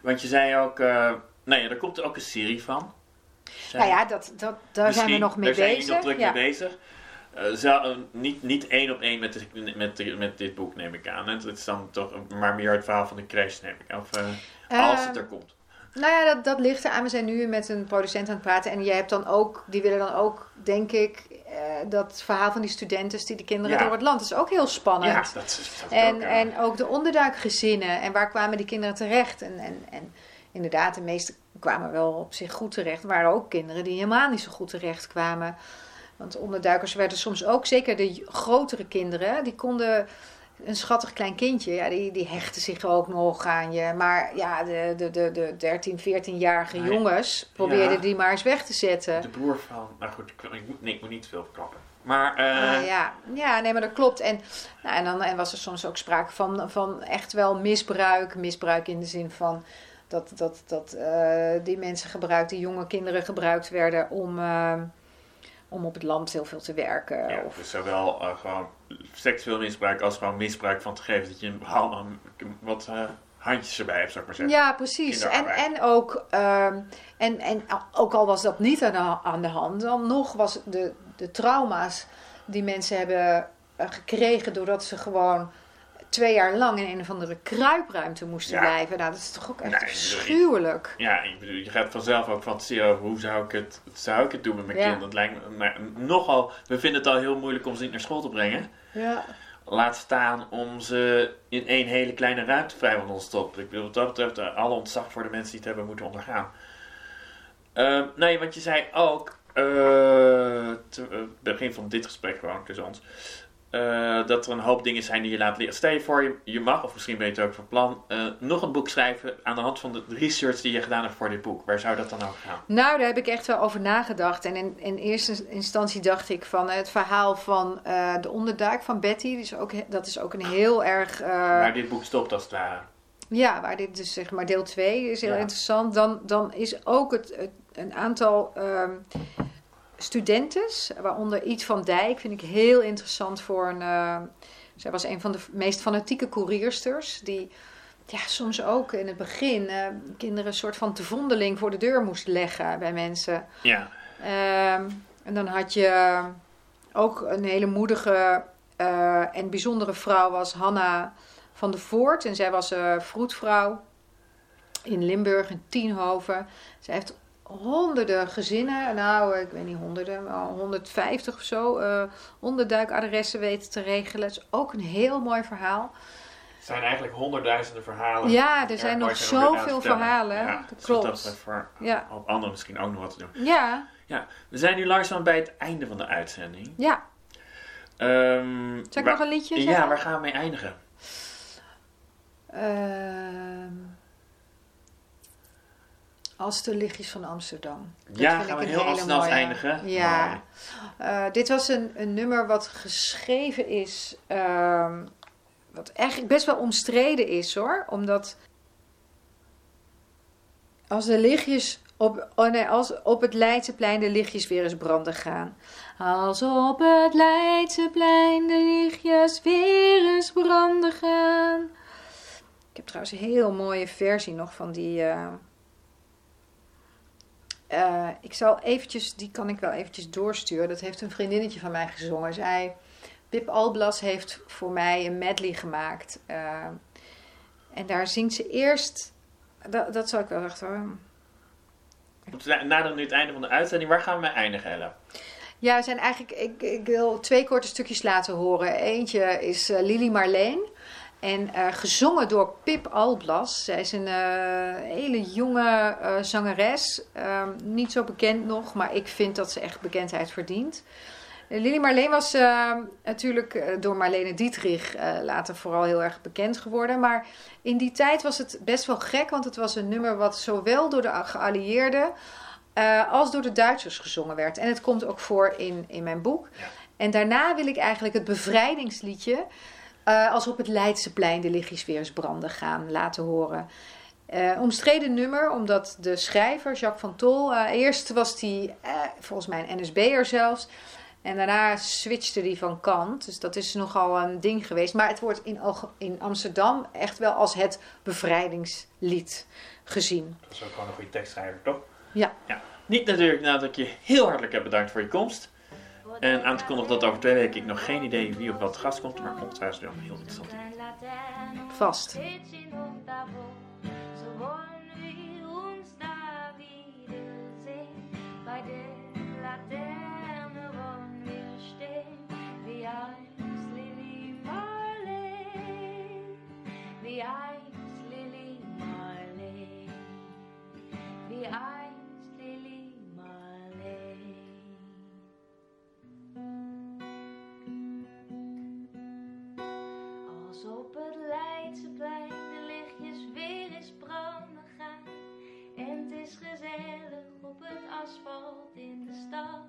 Speaker 1: Want je zei ook, eh nee, er komt ook een serie van.
Speaker 2: Nou ja, dat, dat, daar zijn we nog mee
Speaker 1: daar zijn
Speaker 2: bezig.
Speaker 1: nog druk
Speaker 2: ja.
Speaker 1: mee bezig. Eh, zou- eh, niet, niet één op één met, de- met, de- met dit boek, neem ik aan. Het is dan toch maar meer het verhaal van de crash, neem ik aan. Of als het
Speaker 2: Ehm,
Speaker 1: er komt.
Speaker 2: Nou ja, dat, dat ligt eraan. We zijn nu met een producent aan het praten. En jij hebt dan ook, die willen dan ook, denk ik, eh, dat verhaal van die studenten die de kinderen
Speaker 1: Ja.
Speaker 2: door het land. Dat is ook heel spannend.
Speaker 1: Ja, dat is dat
Speaker 2: En,
Speaker 1: ook, eh,
Speaker 2: en ook de onderduikgezinnen. En waar kwamen die kinderen terecht? En, en, en inderdaad, de meeste kwamen wel op zich goed terecht. Er waren ook kinderen die helemaal niet zo goed terecht kwamen. Want onderduikers werden soms ook, zeker de grotere kinderen, die konden een schattig klein kindje, ja, die, die hechten zich ook nog aan je. Maar ja, de, de, de, de 13, 14-jarige
Speaker 1: Nee.
Speaker 2: jongens probeerden
Speaker 1: Ja.
Speaker 2: die maar eens weg te zetten.
Speaker 1: De broer van... Nou goed, ik, ik, moet- nee, ik moet niet te veel verklappen. Maar... eh,
Speaker 2: Ah, ja. ja, nee, maar dat klopt. En, nou, en dan en was er soms ook sprake van, van echt wel misbruik. Misbruik in de zin van dat, dat, dat eh, die mensen gebruikt, die jonge kinderen gebruikt werden om, eh, om op het land heel veel te werken.
Speaker 1: Ja,
Speaker 2: Of,
Speaker 1: dus zowel eh, gewoon seksueel misbruik als gewoon misbruik van te geven dat je een wat eh, handjes erbij hebt, zou ik maar zeggen.
Speaker 2: Ja, precies. En, en, ook, ehm, en, en ook al was dat niet aan de, aan de hand, dan nog was de, de trauma's die mensen hebben eh, gekregen doordat ze gewoon twee jaar lang in een of andere kruipruimte moesten
Speaker 1: Ja.
Speaker 2: blijven. Nou, dat is toch ook echt
Speaker 1: Nee. Ja, ik bedoel, je gaat vanzelf ook fantaseren over hoe zou ik het, zou ik het doen met mijn
Speaker 2: Ja.
Speaker 1: kind. Dat lijkt me maar nogal, we vinden het al heel moeilijk om ze niet naar school te brengen.
Speaker 2: Ja.
Speaker 1: Laat staan om ze in één hele kleine ruimte vrijwel non-stop. Ik bedoel, wat dat betreft, eh, alle ontzag voor de mensen die het hebben moeten ondergaan. Ehm, nee, want je zei ook, eh, te- eh, begin van dit gesprek gewoon tussen ons, eh, dat er een hoop dingen zijn die je laat leren. Stel je voor, je, je mag, of misschien ben je het ook van plan, eh, nog een boek schrijven aan de hand van de research die je gedaan hebt voor dit boek. Waar zou dat dan over gaan?
Speaker 2: Nou, daar heb ik echt wel over nagedacht. En in, in eerste instantie dacht ik van het verhaal van eh, de onderduik van Betty. Is ook, dat is ook een heel erg... eh,
Speaker 1: Waar dit boek stopt als het ware.
Speaker 2: Ja, waar dit dus zeg maar deel 2 is heel
Speaker 1: Ja.
Speaker 2: interessant. Dan, dan is ook het, het- een aantal ehm studentes, waaronder Iets van Dijk, vind ik heel interessant voor een. eh, zij was een van de meest fanatieke koeriersters. Die ja, soms ook in het begin eh, kinderen een soort van te vondeling voor de deur moest leggen bij mensen.
Speaker 1: Ja,
Speaker 2: Ehm, en dan had je ook een hele moedige eh, en bijzondere vrouw was Hanna van der Voort. En zij was vroedvrouw in Limburg, in Tienhoven. Zij heeft honderden gezinnen, nou ik weet niet honderden, maar 150 of zo, eh onderduikadressen weten te regelen. Dat is ook een heel mooi verhaal.
Speaker 1: het zijn eigenlijk honderdduizenden verhalen.
Speaker 2: Ja, er zijn nog zoveel verhalen.
Speaker 1: Ja,
Speaker 2: dat
Speaker 1: dus
Speaker 2: klopt.
Speaker 1: dat voor
Speaker 2: Ja,
Speaker 1: op anderen misschien ook nog wat te doen.
Speaker 2: ja,
Speaker 1: We zijn nu langzaam bij het einde van de uitzending.
Speaker 2: ja.
Speaker 1: Ehm,
Speaker 2: Zal ik
Speaker 1: waar-
Speaker 2: nog een liedje zeggen?
Speaker 1: Ja, waar gaan we mee eindigen?
Speaker 2: Ehm, als de lichtjes van Amsterdam. Dat
Speaker 1: ja,
Speaker 2: vind
Speaker 1: gaan we
Speaker 2: ik
Speaker 1: heel snel
Speaker 2: mooie.
Speaker 1: eindigen.
Speaker 2: Ja. Eh, dit was een, een nummer wat geschreven is, ehm, wat eigenlijk best wel omstreden is hoor. Omdat als de lichtjes op, oh nee, als op het Leidseplein de lichtjes weer eens branden gaan. Als op het Leidseplein de lichtjes weer eens branden gaan. Ik heb trouwens een heel mooie versie nog van die. eh, eh, ik zal eventjes, die kan ik wel eventjes doorsturen. Dat heeft een vriendinnetje van mij gezongen. Zij, Pip Alblas heeft voor mij een medley gemaakt. Eh, en daar zingt ze eerst. Dat, dat zal ik wel echt hoor.
Speaker 1: Naderen nu het einde van de uitzending. Waar gaan we mee eindigen, Ella?
Speaker 2: Ja, we zijn eigenlijk, ik, ik wil twee korte stukjes laten horen. Eentje is eh, Lili Marleen. En eh, gezongen door Pip Alblas. Zij is een eh, hele jonge eh, zangeres. Ehm, niet zo bekend nog, maar ik vind dat ze echt bekendheid verdient. Lili Marleen was natuurlijk door Marlene Dietrich later vooral heel erg bekend geworden. Maar in die tijd was het best wel gek, want het was een nummer wat zowel door de geallieerden als door de Duitsers gezongen werd. En het komt ook voor in, in mijn boek.
Speaker 1: Ja.
Speaker 2: En daarna wil ik eigenlijk het bevrijdingsliedje, eh, als op het Leidseplein de lichtjes weer eens branden gaan, laten horen. Eh, omstreden nummer, omdat de schrijver, Jacques van Tol, eh, eerst was hij volgens mij een NSB'er zelfs. En daarna switchte hij van kant. Dus dat is nogal een ding geweest. Maar het wordt in, in Amsterdam echt wel als het bevrijdingslied gezien.
Speaker 1: Dat is ook gewoon een goede tekstschrijver, toch?
Speaker 2: Ja.
Speaker 1: ja. Niet natuurlijk nadat ik je heel hartelijk heb bedankt voor je komst. En aan te kondigen dat over twee weken ik nog geen idee wie of wat gast komt. Maar ongetwijfeld wel een heel interessant.
Speaker 2: Vast.
Speaker 6: het asfalt in de stad.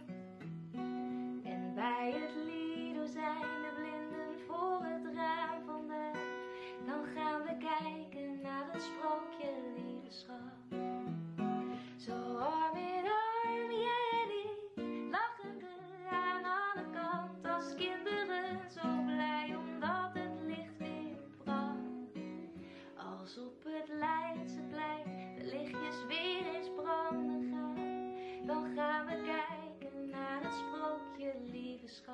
Speaker 6: En bij het Lido zijn de blinden voor het raam vandaag. Dan gaan we kijken naar het sprookje, lieve. Zo warm is başka